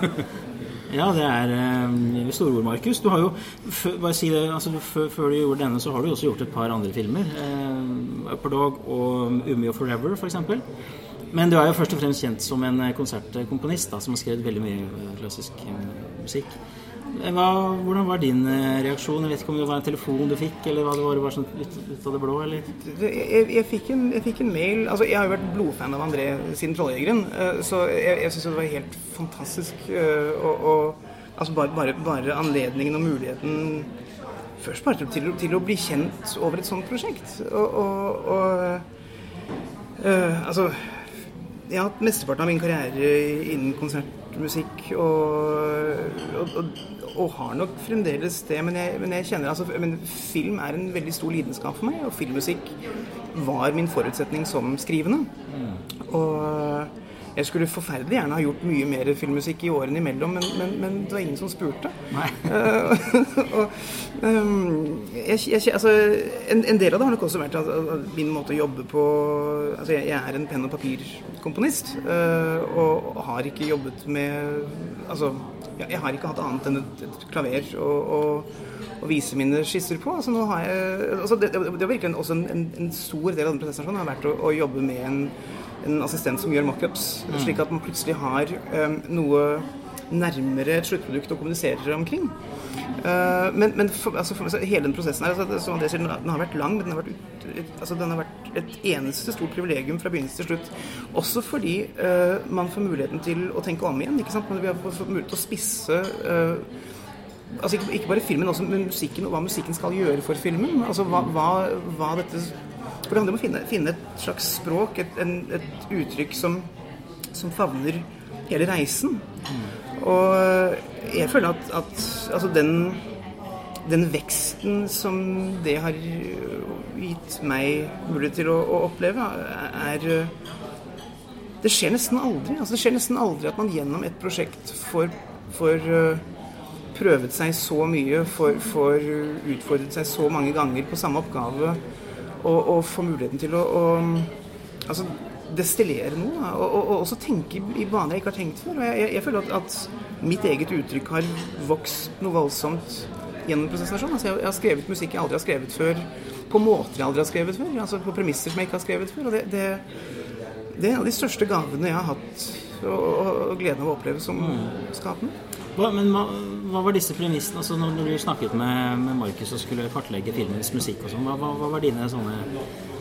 Ja, det er eh, store ord, Markus. Du har jo, bare si det, altså, før, du gjorde denne, så har du også gjort et par andre filmer. Eh, Upper Dog og Umi og Forever, f.eks. Men du er jo først og fremst kjent som en eh, konsertkomponist da, som har skrevet veldig mye eh, klassisk eh, musikk. Eh, Hva, hvordan var din eh, reaksjon? Jeg vet ikke om det var en telefon du fikk, eller hva det var, var sånn ut, ut av det blå, eller? Jeg, jeg, fikk en, jeg fikk en mail altså Jeg har jo vært blodfan av André siden 'Trolljegeren', eh, så jeg, jeg syns det var helt fantastisk. eh, Og, og altså bare, bare, bare anledningen og muligheten Først bare til, til å bli kjent over et sånt prosjekt. Og, og, og øh, altså jeg har hatt mesteparten av min karriere innen konsertmusikk og, og, og, og har nok fremdeles det, men jeg, men jeg kjenner altså men Film er en veldig stor lidenskap for meg, og filmmusikk var min forutsetning som skrivende. Og jeg skulle forferdelig gjerne ha gjort mye mer filmmusikk i årene imellom, men, men, men det var ingen som spurte. Nei. Eh, og, um, jeg, jeg, altså, en, en del av det har nok også vært at, at min måte å jobbe på altså, jeg, jeg er en penn- og papirkomponist, uh, og, og har ikke jobbet med Altså, jeg, jeg har ikke hatt annet enn et, et klaver og, og, å vise mine skisser på. Altså, nå har jeg, altså, det, det, var virkelig også en, en, en stor del av den prosessen har vært å, å jobbe med en, en assistent som gjør mockups, slik at man plutselig har um, noe nærmere et sluttprodukt og kommuniserer omkring. Eh, men men for, altså, for, altså, hele den prosessen her, altså, som André sier, den har- vært lang, men den har vært, ut, altså, den har vært et eneste stort privilegium fra begynnelse til slutt. Også fordi uh, man får muligheten til å tenke om igjen. ikke sant? Vi har fått mulighet til å spisse uh, Altså ikke, ikke bare filmen, også men musikken, og hva musikken skal gjøre for filmen. Altså hva, hva, hva dette For det handler om å finne, finne et slags språk, et, en, et uttrykk som, som favner hele reisen. Og jeg føler at, at altså den den veksten som det har gitt meg mulighet til å, å oppleve, er Det skjer nesten aldri. Altså, det skjer nesten aldri at man gjennom et prosjekt får, får prøvet seg så mye, får, får, utfordret seg så mange ganger på samme oppgave, og, og får muligheten til å, å altså, destillere noe. Og, og, og, også tenke i baner jeg ikke har tenkt før. Og jeg, jeg, jeg føler at, at, mitt eget uttrykk har vokst noe voldsomt gjennom prosessen. Altså, jeg, jeg, har skrevet musikk jeg aldri har skrevet før, på måter jeg aldri har skrevet før. Altså på premisser som jeg ikke har skrevet før. Og det, det, det er en av de største gavene jeg har hatt, og, og gleden av å oppleve som mm. skapende. Men hva, hva, var disse premissene? Altså når, når, du snakket med, med Markus og skulle kartlegge filmens musikk og sånn, hva, hva, var dine sånne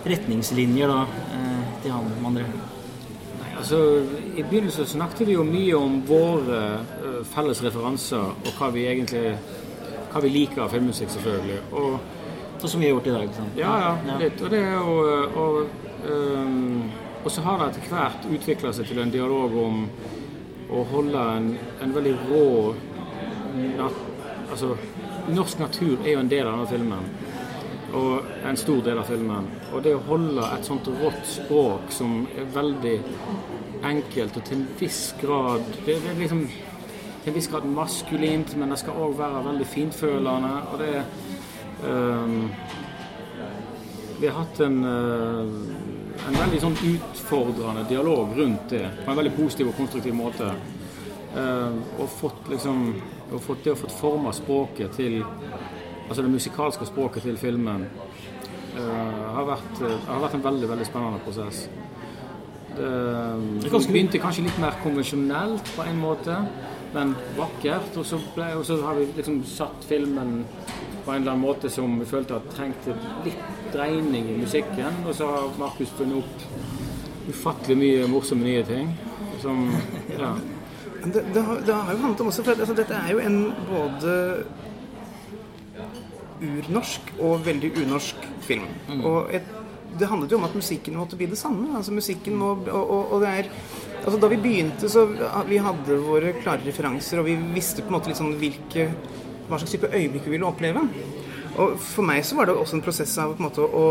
retningslinjer da eh, til han André? Nei, altså, I begynnelsen snakket vi jo mye om våre uh, felles referanser og hva vi egentlig hva vi liker av filmmusikk, selvfølgelig. Og, og som vi har gjort i dag? Liksom. Ja, ja, litt. Og det jo og, um, og så har det etter hvert utvikla seg til en dialog om å holde en, en veldig rå nat, Altså, norsk natur er jo en del av denne filmen. Og en stor del av filmen. Og det å holde et sånt rått språk som er veldig enkelt og til en viss grad Det, er liksom til en viss grad maskulint, men det skal òg være veldig fintfølende. Og det um, Vi har hatt en, uh, en veldig sånn utfordrende dialog rundt det på en veldig positiv og konstruktiv måte. Uh, og fått liksom og fått det å få forma språket til Altså det musikalske språket til filmen uh, har, vært, har vært en veldig, veldig spennende prosess. Det, det begynte kanskje litt mer konvensjonelt på en måte men vakkert. Og så, ble, og så har vi liksom satt filmen på en eller annen måte som vi følte at trengte litt dreining i musikken. Og så har Markus funnet opp ufattelig mye morsomme nye ting. Som Ja. Det, det, har, det, har, jo handlet om også, for altså, dette er jo en både urnorsk og veldig unorsk film. Mm. Og et, det handlet jo om at musikken måtte bli det samme. Altså musikken må, og, og, og det er Altså, da vi begynte, så vi hadde våre klare referanser, og vi visste på en måte liksom hvilke, hva slags type øyeblikk vi ville oppleve. Og for meg så var det også en prosess av på en måte å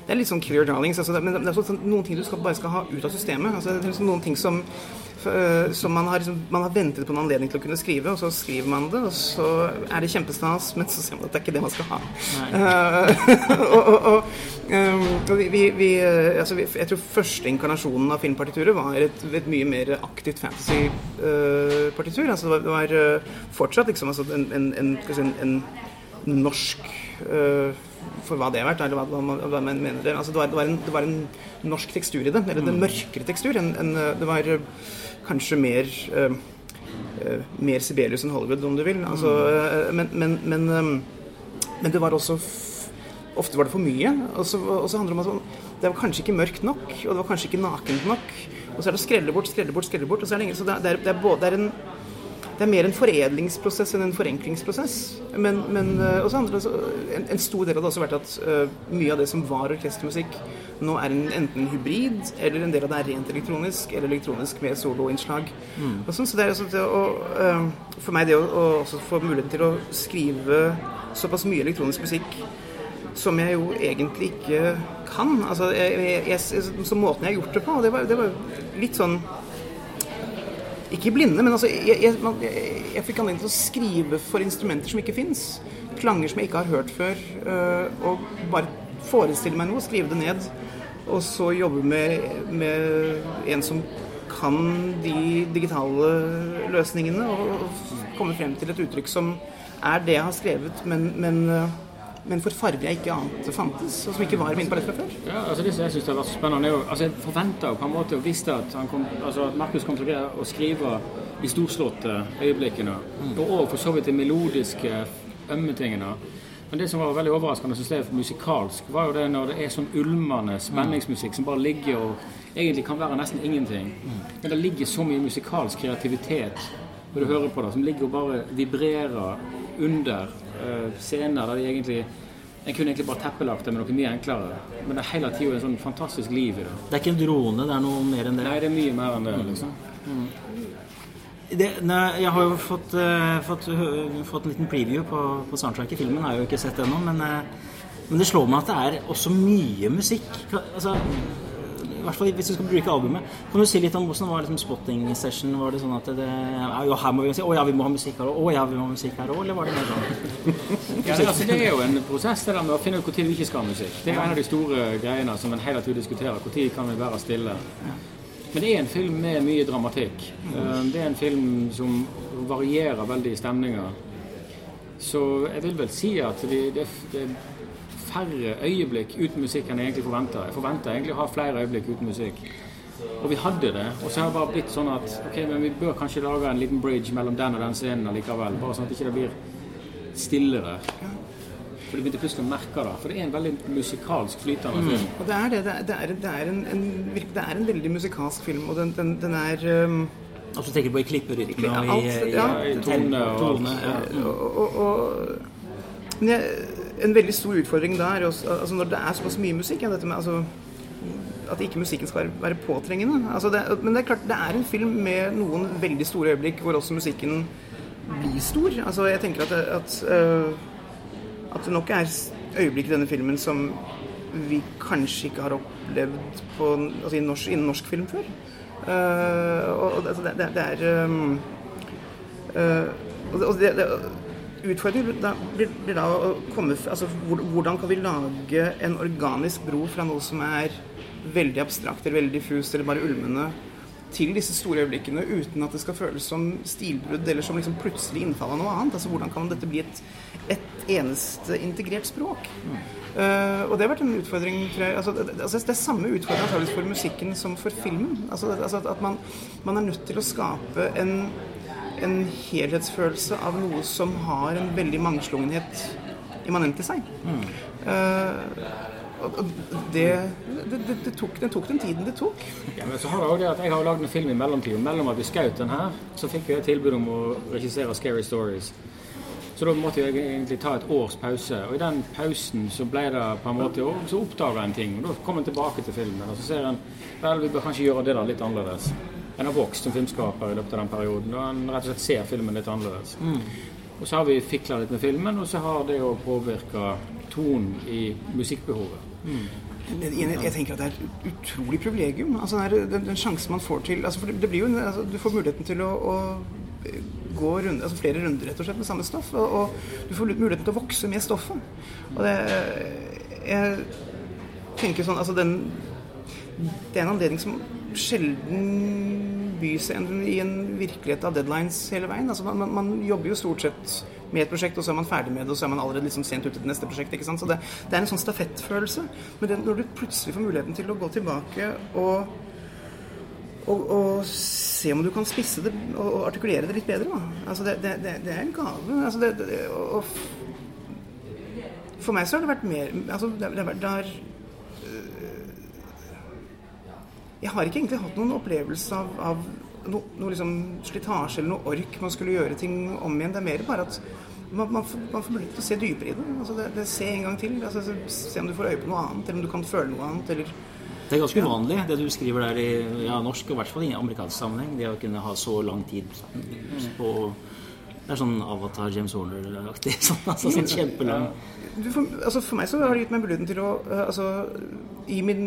Det er litt sånn clear darlings, altså, men det er sånn, noen ting du skal, bare skal ha ut av systemet. Altså, det er liksom noen ting som Eh, så man har, liksom, man har, ventet på en anledning til å kunne skrive, og så skriver man det, og så er det kjempestas, men så ser man at det er ikke det man skal ha. Uh, og, og, og, um, vi, vi, altså, jeg tror første inkarnasjonen av filmpartituret var et, et, mye mer aktivt fantasy-partitur. Altså, det var, det var fortsatt liksom, altså, en, en, en, en, norsk uh, for hva det er verdt, eller hva, hva, man mener det. Altså, det, var, det, var en, det, var, en, norsk tekstur i det, eller en mm. mørkere tekstur. En, en, det var kanskje mer uh, mer Sibelius enn Hollywood, om du vil. Altså, uh, men, men, men, um, men, det var også Ofte var det for mye. Og så, handler det om at det var kanskje ikke mørkt nok, og det var kanskje ikke nakent nok. Og så er det å skrelle bort, skrelle bort, skrelle bort. Og så er det, så det, er, det, er, både, det er en det er mer en foredlingsprosess enn en forenklingsprosess. Men, men også andre, en, en, stor del av det har også vært at uh, mye av det som var orkestermusikk, nå er en, enten hybrid, eller en del av det er rent elektronisk, eller elektronisk med soloinnslag. Mm. Sånn, så det er altså det å, uh, for meg det å, å få muligheten til å skrive såpass mye elektronisk musikk som jeg jo egentlig ikke kan. Altså, jeg, jeg, så måten jeg har gjort det på, det var, det var litt sånn Ikke blinde, men altså Jeg, jeg, jeg fikk anledning til å skrive for instrumenter som ikke fins. Klanger som jeg ikke har hørt før. Øh, og bare forestille meg noe, skrive det ned og så jobbe med, med en som kan de digitale løsningene, og komme frem til et uttrykk som er det jeg har skrevet, men, men, men for farger jeg ikke ante fantes, og som ikke var i min palett fra før. Ja, altså Det som jeg syns har vært spennende, er jo altså Jeg forventa på en måte og visste at, han kom, altså at Markus kom til å skrive de storslåtte øyeblikkene, mm. og for så vidt de melodiske, ømme tingene. Men det som var veldig overraskende synes jeg, musikalsk, var jo det når det er sånn ulmende spenningsmusikk som bare ligger og egentlig kan være nesten ingenting. Men det ligger så mye musikalsk kreativitet når du hører på det, som ligger og bare vibrerer under scener der de egentlig en kunne egentlig bare teppelagt det med noe mye enklere. Men det er hele tida en sånn fantastisk liv i det. Det er ikke en drone, det er noe mer enn det? Nei, det er mye mer enn det. liksom. Mm. det, nei, jeg har jo fått, uh, fått, uh, fått, en liten preview på, på soundtracket. Filmen har jeg jo ikke sett ennå, men, uh, men, det slår meg at det er også mye musikk. Altså, I hvert fall hvis du skal bruke albumet. Kan du si litt om hvordan var liksom spotting session? Var det sånn at det, ja, her må vi si, Å ja, vi må ha musikk her òg. Å ja, vi må ha musikk her òg. Eller var det mer sånn? ja, det, altså, det er jo en prosess det der med å finne ut når vi ikke skal ha musikk. Det er en av de store greiene som en hele tiden diskuterer. Når kan vi være stille? Men det er en film med mye dramatikk. Eh, det er en film som varierer veldig i stemninger. Så jeg vil vel si at det, det, det færre øyeblikk uten musikk enn jeg egentlig forventer. Jeg forventer egentlig å ha flere øyeblikk uten musikk. Og vi hadde det. Og så har det bare blitt sånn at ok, men vi bør kanskje lage en liten bridge mellom den og den scenen allikevel. Bare sånn at det ikke blir stille der. For du begynte plutselig å merke det. For det er en veldig musikalsk flytende film. Mm. Og det er det. Det er, det er, er en, en, det er en veldig musikalsk film, og den, den, den er um Altså tenker du på i klipperytme og i, i, ja, i tone og, alt. ja. og, og, og men jeg, En veldig stor utfordring er også, altså når det er såpass mye musikk ja, med, altså, At ikke musikken skal være, påtrengende. Altså det, men det er klart, det er en film med noen veldig store øyeblikk hvor også musikken blir stor. Altså jeg tenker at, at uh, at det nok er øyeblikk i denne filmen som vi kanskje ikke har opplevd på, altså norsk, innen norsk film før. Uh, og altså det, det, det, er um, uh, og det, det, Utfordringen blir, blir, da å komme altså Hvordan kan vi lage en organisk bro fra noe som er veldig abstrakt eller veldig diffust eller bare ulmende, til disse store øyeblikkene uten at det skal føles som stilbrudd eller som liksom plutselig innfall av noe annet. Altså Hvordan kan dette bli et, et eneste integrert språk? Mm. Uh, og det har vært en utfordring jeg, altså, det, altså, det, er samme utfordring for musikken som for filmen. Altså, altså At man, man, er nødt til å skape en, en helhetsfølelse av noe som har en veldig mangslungenhet immanent i seg. Mm. Uh, det, det, det, det, tok, det tok den tiden det tok. Ja, men så har Jeg også det at jeg har lagd en film i mellomtiden. Mellom at vi skjøt den her, så fikk vi et tilbud om å regissere 'Scary Stories'. Så da måtte jeg egentlig ta et års pause. Og i den pausen så ble det på en måte Så oppdaga en ting. Og da kom en tilbake til filmen. Og så ser en vel, vi bør kanskje gjøre det der litt annerledes. En har vokst som filmskaper i løpet av den perioden. Og en rett og slett ser filmen litt annerledes. Mm. Og så har vi fikla litt med filmen, og så har det jo påvirka tonen i musikkbehovet. Mm. Jeg, jeg, tenker at det er et utrolig privilegium. Altså, den, den, den sjansen man får til altså, det blir jo, altså, Du får muligheten til å, å gå runde, altså flere runder rett og slett med samme stoff. Og, og, du får muligheten til å vokse med stoffet. Og det Jeg tenker sånn Altså, den Det er en anledning som sjelden byr seg i en virkelighet av deadlines hele veien. Altså, man, man jobber jo stort sett med et prosjekt, og så er man ferdig med det, og så er man allerede liksom sent ute til neste prosjekt. ikke sant? Så det, det er en sånn stafettfølelse. Men det, når du plutselig får muligheten til å gå tilbake og, og, og se om du kan spisse det og, og artikulere det litt bedre, da. Altså det, det, det er en gave. Altså det, og, for meg så har det vært mer altså det, det har øh, Jeg har ikke egentlig hatt noen opplevelse av, av noe, noe liksom slitasje eller noe ork man skulle gjøre ting om igjen. Det er mer bare at man, man, får, man får mulighet til å se dypere i det. Altså det, det Se en gang til. Altså, se om du får øye på noe annet, eller om du kan føle noe annet. Eller det er ganske uvanlig, det du skriver der i ja, norsk, og i hvert fall i amerikansk sammenheng. Det å kunne ha så lang tid på Det er sånn Avatar James Horner-aktig. Sånn, altså, sånn kjempelang for, altså, for meg så har det gitt meg muligheten til å uh, altså, I min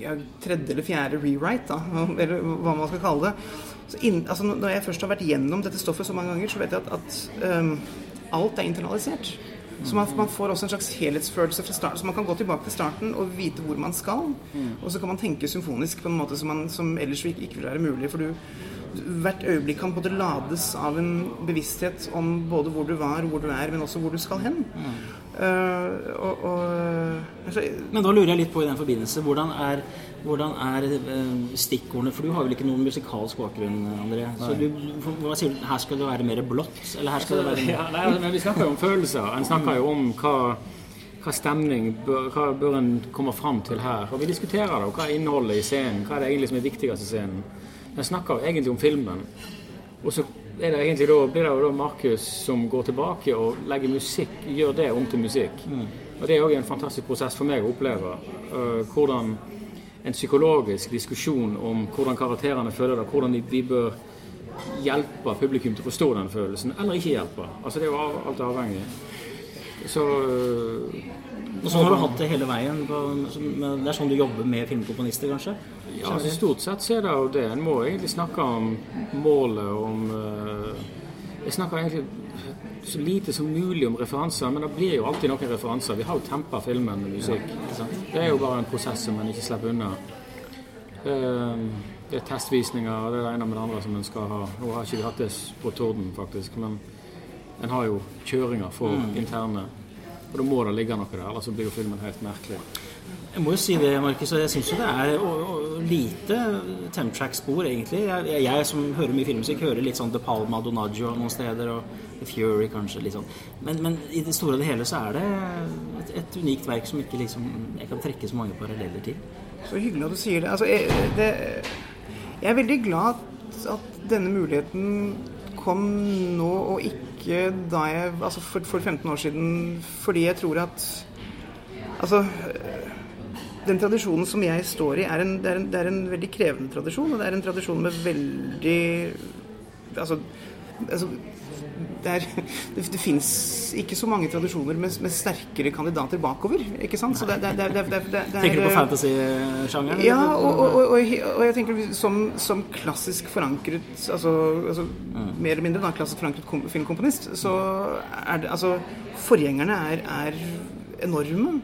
ja, tredje eller fjerde rewrite, da, eller hva man skal kalle det inn, altså, Når jeg først har vært gjennom dette stoffet så mange ganger, så vet jeg at, at um, alt er internalisert. Så man, man, får også en slags helhetsfølelse fra starten. Så man kan gå tilbake til starten og vite hvor man skal. Og så kan man tenke symfonisk på en måte som, man, som ellers ikke, ikke vil være mulig. For du, hvert øyeblikk kan både lades av en bevissthet om både hvor du var, hvor du er, men også hvor du skal hen. Uh, og, og, altså, men da lurer jeg litt på i den forbindelse Hvordan er, hvordan er uh, stikkordene For du har vel ikke noen musikalsk bakgrunn, André. Så du, hva sier du, her skal det være mer blått? Eller her skal det være mer ja, nei, altså, men Vi snakker jo om følelser. En snakker jo om hva hva stemning bør, hva bør en komme fram til her? Og Vi diskuterer det, og hva er innholdet i scenen? Hva er det egentlig som er viktigst i scenen? En snakker egentlig om filmen. Og så er det egentlig da, blir det jo da Markus som går tilbake og legger musikk, gjør det om til musikk. Mm. Og Det er òg en fantastisk prosess for meg å oppleve. Uh, hvordan en psykologisk diskusjon om hvordan karakterene føler det, hvordan vi bør hjelpe publikum til å forstå den følelsen, eller ikke hjelpe. Altså Det er jo alt avhengig. Så øh, Og sånn har du hatt det hele veien. På, det er sånn du jobber med filmkomponister, kanskje? ja, altså, stort sett så er det jo det. En må egentlig snakke om målet, om øh, Jeg snakker egentlig så lite som mulig om referanser, men det blir jo alltid noen referanser. Vi har jo tempa filmen med musikk. Det er jo bare en prosess som en ikke slipper unna. Eh, Det er testvisninger, og det er det ene med det andre som en skal ha. Nå har ikke vi hatt det på Torden, faktisk, men en har jo kjøringer for interne. Og da må det ligge noe der, ellers så blir jo filmen helt merkelig. Jeg må jo si det, Markus, og jeg syns jo det er og, og, lite Temtrack-spor, egentlig. Jeg, jeg, jeg som hører mye filmmusikk, hører litt sånn De Palma, Donaggio noen steder, og The Fury kanskje, litt sånn. Men, men i det store og det hele så er det et, et unikt verk som ikke liksom jeg kan trekke så mange paralleller til. Så hyggelig at du sier det. Altså, jeg, det, jeg er veldig glad at denne muligheten kom nå, og ikke da jeg Altså for, for 15 år siden, fordi jeg tror at Altså den tradisjonen som jeg står i, er en, det, er en, det er en veldig krevende tradisjon. Og det er en tradisjon med veldig Altså, altså det, er, det, det fins ikke så mange tradisjoner med, med sterkere kandidater bakover. ikke sant? Så det, det, Tenker du på er- fantasy-sjangeren? ja, og, og, og, og, jeg tenker som, som klassisk forankret altså, altså mer eller mindre da, klassisk forankret kom, filmkomponist, så er det altså Forgjengerne er, er enorme.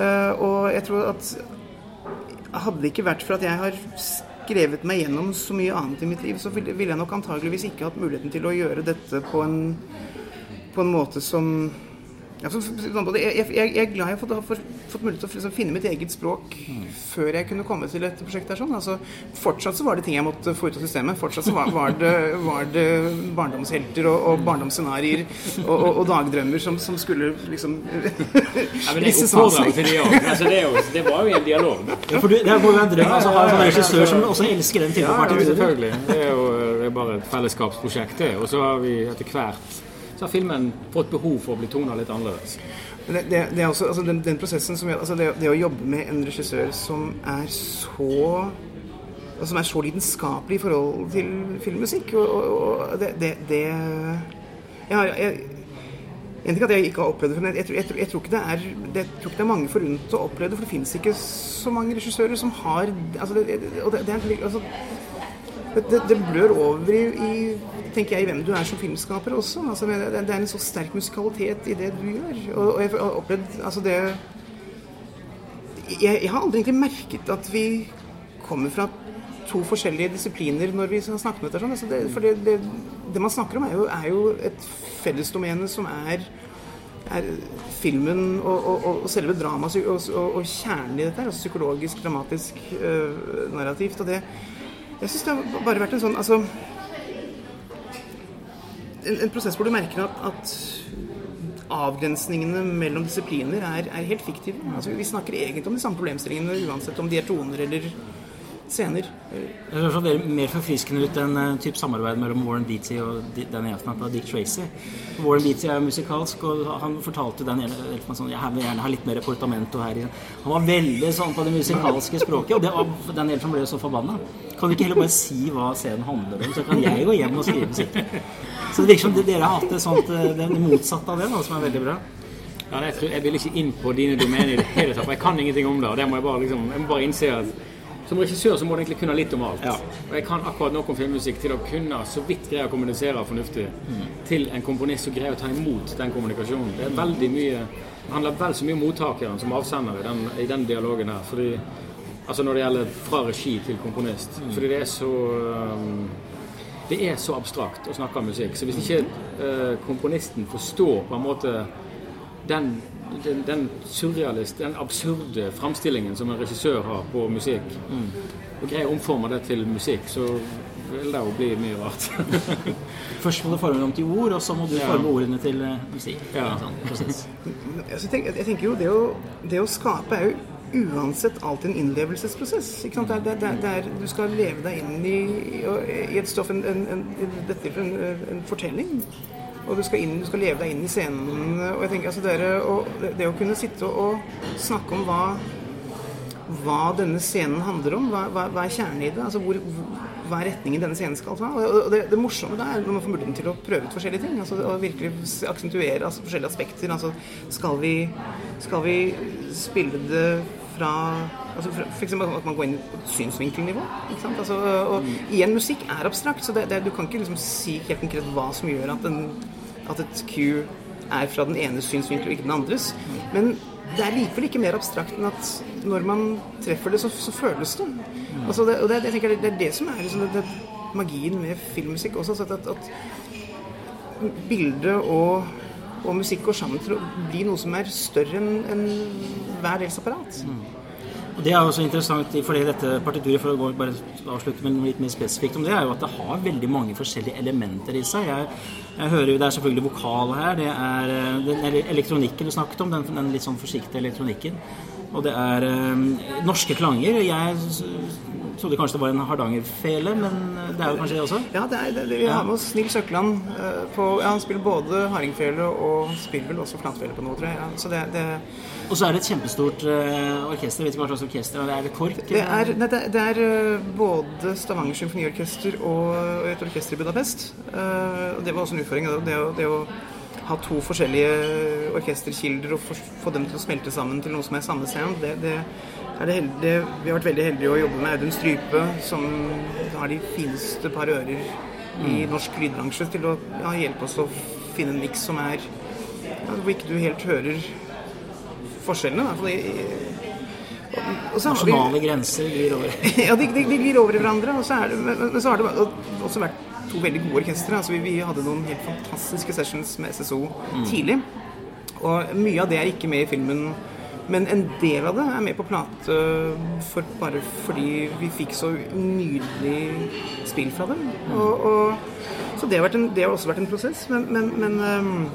Eh, og jeg tror at hadde det ikke vært for at jeg har skrevet meg gjennom så mye annet i mitt liv, så ville jeg nok antageligvis ikke hatt muligheten til å gjøre dette på en, på en måte som jeg, jeg, jeg er glad jeg har fått, fått, mulighet til å liksom finne mitt eget språk før jeg kunne komme til dette prosjektet. der. sånn. Altså, fortsatt så var det ting jeg måtte få ut av systemet. Fortsatt så var, var, det, var det barndomshelter og, og barndomsscenarioer og, og, og dagdrømmer som, som skulle liksom Ja, men risses av det. Altså, det, er det var jo en dialog. Ja, for du, det må jo en drøm altså, å ha en regissør som også elsker den type Ja, partiturer. selvfølgelig. Det er jo det er bare et fellesskapsprosjekt, det. Og så har vi etter hvert så har filmen fått behov for å bli tona litt annerledes. Det, det, det er også, altså den, den prosessen som gjør altså det, det å jobbe med en regissør som er så altså som er så lidenskapelig i forhold til filmmusikk og, og, og det, jeg har, jeg, en ting jeg ikke har opplevd det, men jeg, jeg, tror- jeg, tror ikke det er, det, jeg tror ikke det er mange forunt å oppleve det, for det finnes ikke så mange regissører som har altså det, det, det, er, altså, det, det, blør over i, i tenker jeg, i hvem du er som filmskaper også. Altså, det, det er en så sterk musikalitet i det du gjør. Og, og jeg har opplevd altså det jeg, jeg har aldri egentlig merket at vi kommer fra to forskjellige disipliner når vi har snakket med dette. Sånn. Altså det, for det, det, man snakker om, er jo, er jo et fellesdomene som er er filmen og, og, og selve dramaet og, og, kjernen i dette, altså psykologisk, dramatisk, øh, narrativt. Og det Jeg syns det har bare vært en sånn Altså en, en prosess hvor du merker at, at avgrensningene mellom disipliner er, er helt fiktive. Altså, vi snakker egentlig om de samme problemstillingene uansett om de er toner eller scener. Det høres veldig mer forfriskende ut enn uh, typ samarbeid mellom Warren Beatty og den Elfman og Dick Tracy. Warren Beatty er musikalsk, og han fortalte den Elfman sånn Jeg vil gjerne ha litt mer portamento her. i-» Han var veldig sånn på det musikalske språket, og det var, Danny Elfman ble jo så forbanna. Kan du ikke heller bare si hva scenen handler om, så kan jeg gå hjem og skrive musikk? Så det virker som dere har hatt det, sånt, eh, det motsatte av det, da, som er veldig bra. Ja, jeg, tror, jeg vil ikke inn på dine domener i det hele tatt, for jeg kan ingenting om det. og det må jeg, bare, liksom, jeg må bare innse at som regissør så må du egentlig kunne litt om alt. Ja. Og jeg kan akkurat nok om filmmusikk til å kunne så vidt greie å kommunisere fornuftig til en komponist som greier å ta imot den kommunikasjonen. Det er veldig mye Det handler vel så mye om mottakeren som avsender i den, i den dialogen her. Fordi, altså når det gjelder fra regi til komponist. Fordi det er så um, det er så abstrakt å snakke om musikk. Så hvis ikke uh, komponisten forstår på en måte den, den, den surrealist, den absurde framstillingen som en regissør har på musikk, og greier å omforme det til musikk, så vil det jo bli mye rart. Først må du forme dem til ord, og så må du Ja. forme ordene til eh, musikk. Ja. Sånn. Altså, jeg, tenker, jeg tenker jo det å, det å skape er jo uansett alltid en innlevelsesprosess. Det det det er, du skal leve deg inn i, i et stoff, en, en, en, en, fortelling. Og du skal, inn, du skal leve deg inn i scenen. Og jeg tenker altså er det, det å kunne sitte og snakke om hva, hva denne scenen handler om, hva, hva, hva er kjernen i det? Altså hvor, hvor, hva er retningen denne scenen skal ta. Og det, det morsomme da er når man får muligheten til å prøve ut forskjellige ting. altså Og virkelig aksentuere altså, forskjellige aspekter. altså Skal vi, skal vi spille det fra altså eksempel at man går inn på synsvinkelnivå. ikke sant? Altså, og igjen, musikk er abstrakt, så det, det, du kan ikke liksom si helt konkret hva som gjør at, en, at et Q er fra den ene synsvinkelen og ikke den andres. Men det er likevel ikke mer abstrakt enn at når man treffer det, så, så føles det. Altså det, og det, jeg tenker det er det som er liksom det, magien med filmmusikk også. At, at, at bilde og, og, musikk går sammen til å bli noe som er større enn en hver dels apparat. Mm. Og Det er også interessant fordi dette partituret, for å bare avslutte med litt mer spesifikt om det, er jo at det har veldig mange forskjellige elementer i seg. Jeg, jeg hører jo, Det er selvfølgelig vokal her, det er eh, den elektronikken du snakket om, den, den litt sånn forsiktige elektronikken. Og det er øh, norske klanger. Jeg trodde kanskje det var en hardangerfele, men det er jo kanskje det også? Ja, det er, det, vi har med oss Nils Økland uh, på ja, Han spiller både hardingfele og spiller vel også flatfele på noe, tror jeg. Ja, så det, det og så er det et kjempestort uh, orkester. Vet ikke hva slags orkester det er. Det KORK? Det er, nei, det, det er uh, både Stavanger symfoniorkester og et orkester i Budapest. Uh, og det var også en utfordring. Det, det, det å ha to forskjellige orkesterkilder og for, få dem til å smelte sammen til noe som er samme sound, det, det er det heldige, vi har vært veldig heldige å jobbe med Audun Strype, som har de fineste par ører i mm. norsk lydbransje, til å ja, hjelpe oss å finne en miks som er ja, Hvor ikke du helt hører forskjellene. Nasjonale grenser glir over. ja, de, de, de, glir over i hverandre. Og så, det, men så har det også vært to veldig gode orkestre. Altså, vi, vi, hadde noen helt fantastiske sessions med SSO mm. tidlig. Og mye av det er ikke med i filmen. Men en del av det er med på plate for, bare fordi vi fikk så nydelig spill fra dem. Og, og, så det har, en, det har, også vært en prosess. Men, men, men um,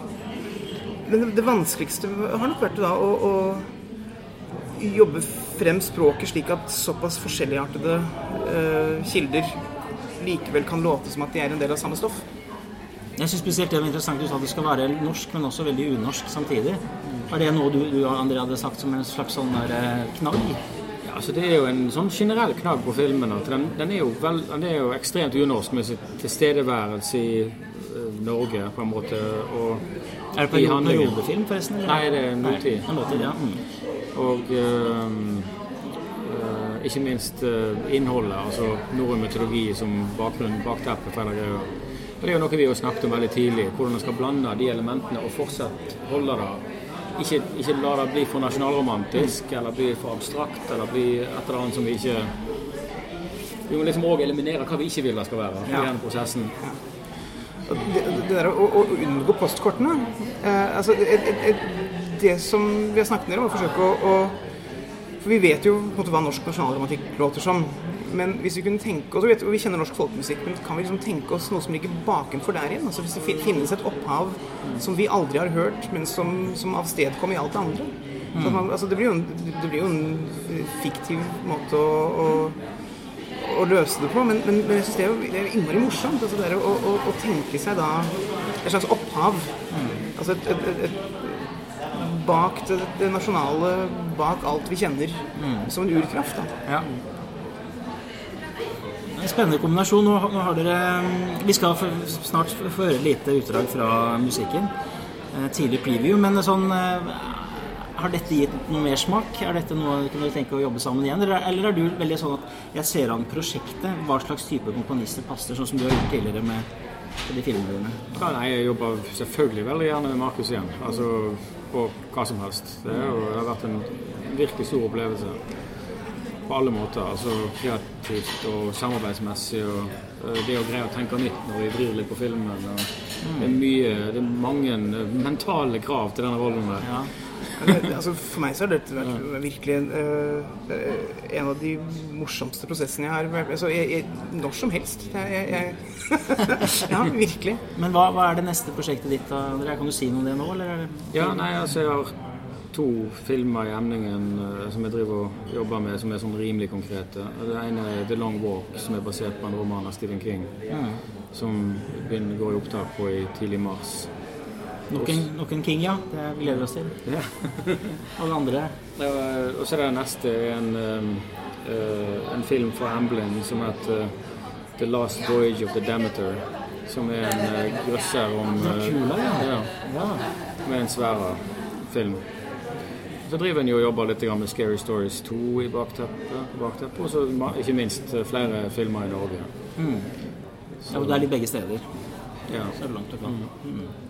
men det vanskeligste har nok vært da å, å jobbe frem språket slik at såpass forskjelligartede uh, kilder likevel kan låte som at de er en del av samme stoff. Jeg syns spesielt det var interessant du sa at det skal være norsk, men også veldig unorsk samtidig. Er det noe du, du André, hadde sagt som en slags sånn der, eh, knagg? Ja, altså Det er jo en sånn generell knagg på filmen. at den, den, er jo vel, den, er jo ekstremt unorsk med sitt tilstedeværelse i uh, Norge, på en måte. og er det på en periodefilm, forresten? Eller? Nei, det er nåtid. nåtid ja. Mm. Og uh, ikke minst uh, innholdet, altså norrøn mytologi som bakgrunn, bakteppe for hele greia. Det er jo noe vi har snakket om veldig tidlig, hvordan man skal blande de elementene og fortsatt holde det ikke, ikke la det bli for nasjonalromantisk eller bli for abstrakt eller bli et eller annet som vi ikke Vi må liksom òg eliminere hva vi ikke vil det skal være i den denne prosessen. Det, det der å, å, unngå postkortene eh, altså, det, det, som vi har snakket om, er å forsøke å, å For vi vet jo på en måte hva norsk nasjonaldramatikk låter som. Men hvis vi kunne tenke oss, og vi kjenner norsk folkemusikk, men kan vi liksom tenke oss noe som ligger bakenfor der igjen? Altså Hvis det finnes et opphav som vi aldri har hørt, men som, som avstedkom i alt det andre. Mm. Man, altså det, blir en, det blir jo en fiktiv måte å, å å løse det på. Men, men, men jeg syns det, det, er innmari morsomt. Altså det å, å, tenke seg da et slags opphav. Mm. Altså et, et, et bak det, det, nasjonale, bak alt vi kjenner, mm. som en urkraft. Da. Ja. En spennende kombinasjon. Nå, nå har dere, vi skal snart få høre et lite utdrag fra musikken. Eh, tidlig preview. Men sånn eh, har dette gitt noe mer smak? Er dette noe kan dere tenke å jobbe sammen igjen? Eller, eller er du veldig sånn at jeg ser an prosjektet, hva slags type komponister passer, sånn som du har gjort tidligere med de filmene dine? Ja, nei, jeg jobber selvfølgelig veldig gjerne med Markus igjen. Altså på hva som helst. Det, jo, det har vært en virkelig stor opplevelse på alle måter. Altså kreativt og samarbeidsmessig. og Det å greie å tenke nytt når vi vrir litt på filmen. Og det er mye, det er mange mentale krav til denne rollen. der. Ja altså for meg så har dette vært virkelig uh, en av de morsomste prosessene jeg har vært altså, jeg, jeg, Når som helst. Jeg, jeg, ja, virkelig. Men hva, hva, er det neste prosjektet ditt? da? Kan du si noe om det nå? Eller Ja, nei, altså jeg har to filmer i emningen uh, som jeg driver og jobber med, som er sånn rimelig konkrete. Det ene er 'The Long Walk', som er basert på en roman av Stephen King. Mm. Som begynner, går i opptak på i tidlig mars. Nok en, nok en, King, ja. Det gleder vi oss til. Ja. Alle andre? Ja, og så er det neste en, uh, en film fra Amblin som heter The Last Voyage of the Demeter. Som er en uh, grøsser om uh, Dracula, ja. ja. Med en svære film. Så driver en jo og jobber litt med Scary Stories 2 i bakteppet. og så ikke minst flere filmer i Norge. ja, og det er litt begge steder. Ja. Så er det langt å kan. Mm.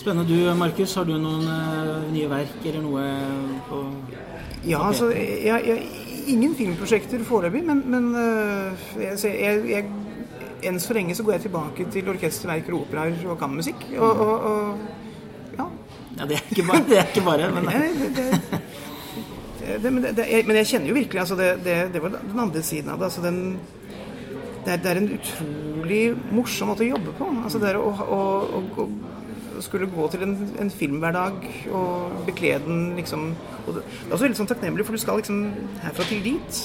Spennende. Du, Markus, har du noen eh, nye verk eller noe på Ja, altså jeg, jeg, Ingen filmprosjekter foreløpig, men, men øh, jeg, enn så lenge så går jeg tilbake til orkesterverker, operaer og kammermusikk. Og, og, og ja. Ja, det er ikke bare, det er ikke bare men det, men, det, jeg, men jeg kjenner jo virkelig altså det, det, var den andre siden av det. Altså den, det, er, det er en utrolig morsom måte å jobbe på. Altså det å, å, å skulle gå til en, en filmhverdag og bekle den liksom og det, er også veldig sånn takknemlig, for du skal liksom herfra til dit.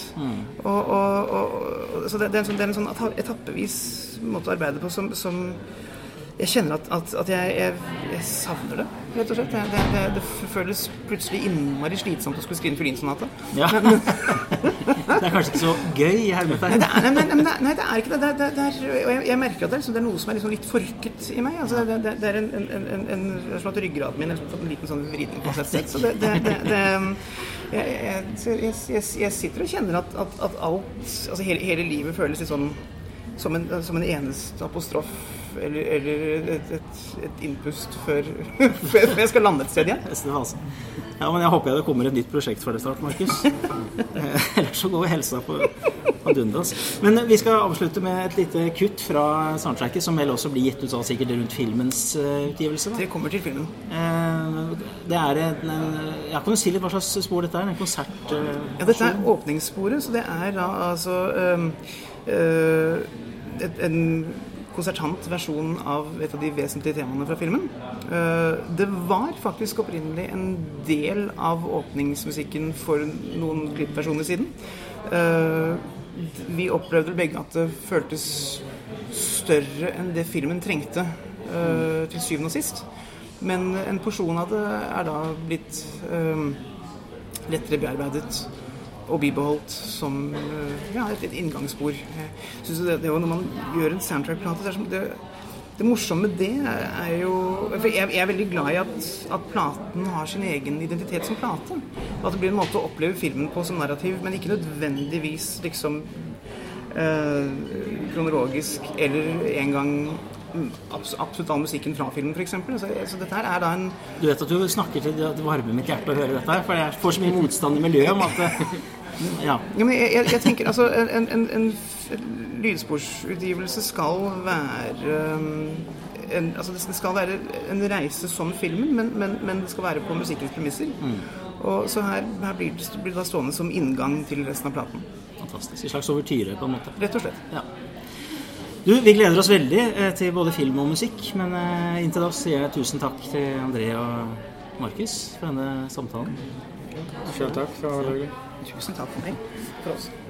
Og, og, og, og, så det, det er en sånn, det er en sånn etappevis måte å arbeide på som, som jeg kjenner at, at, at jeg, jeg, jeg savner det, rett og slett. Det, det, det, føles plutselig innmari slitsomt å skulle skrive en fiolinsonate. ja. Det er kanskje ikke så gøy i hermetegn. er, nei, nei, nei, nei, det er ikke det. det, det, er, og jeg, jeg merker at det liksom, det er noe som er liksom litt forket i meg. Altså, det, er en, en, en, en, en som at ryggraden min har liksom fått en liten sånn vridning på seg. Så det, det, det, det jeg, jeg, så jeg, sitter og kjenner at, at, at alt Altså hele, hele livet føles litt sånn som en, som en eneste apostrof eller, eller et, et, et innpust før, før jeg skal lande et sted igjen. Ja, men jeg håper det kommer et nytt prosjekt for deg snart, Markus. Eh, Ellers så går helsa på, på dundas. Men vi skal avslutte med et lite kutt fra soundtracket, som vel også blir gitt ut av sikkert rundt filmens eh, utgivelse. Da. Det kommer til filmen. Eh, Det er en, ja, Kan du si litt hva slags spor dette er? En konsert? eh, Ja, dette er åpningssporet, så det er da altså øh, et, en konsertant versjon av et av de vesentlige temaene fra filmen. Eh, det var faktisk opprinnelig en del av åpningsmusikken for noen klippversjoner siden. Eh, vi opplevde vel begge at det føltes større enn det filmen trengte eh, til syvende og sist. Men en porsjon av det er da blitt lettere bearbeidet og bibeholdt som øh, ja, et, et inngangsspor. Synes det, det når man gjør en soundtrack-plate det, det, det morsomme med det er, jo for jeg, jeg er veldig glad i at, at platen har sin egen identitet som plate. At det blir en måte å oppleve filmen på som narrativ, men ikke nødvendigvis liksom eh, kronologisk eller en gang mm, absolutt all musikken fra filmen, f.eks. Så, så dette her er da en Du vet at du snakker til det varmer mitt hjerte å høre dette her, for jeg får så mye motstand i miljøet om at Ja. Ja, men jeg, jeg, jeg tenker altså En, en, en lydsporsutgivelse skal være um, en, altså Det skal være en reise som filmen, men, men, men det skal være på musikkens premisser. Og så her, her blir, det, blir det stående som inngang til resten av platen. Fantastisk. En slags overtyre, på en måte. Rett og slett. Ja. Du, vi gleder oss veldig eh, til både film og musikk, men eh, inntil da sier jeg tusen takk til André og Markus for denne samtalen. Selv takk. Det var hyggelig. Tusen takk for meg. For oss.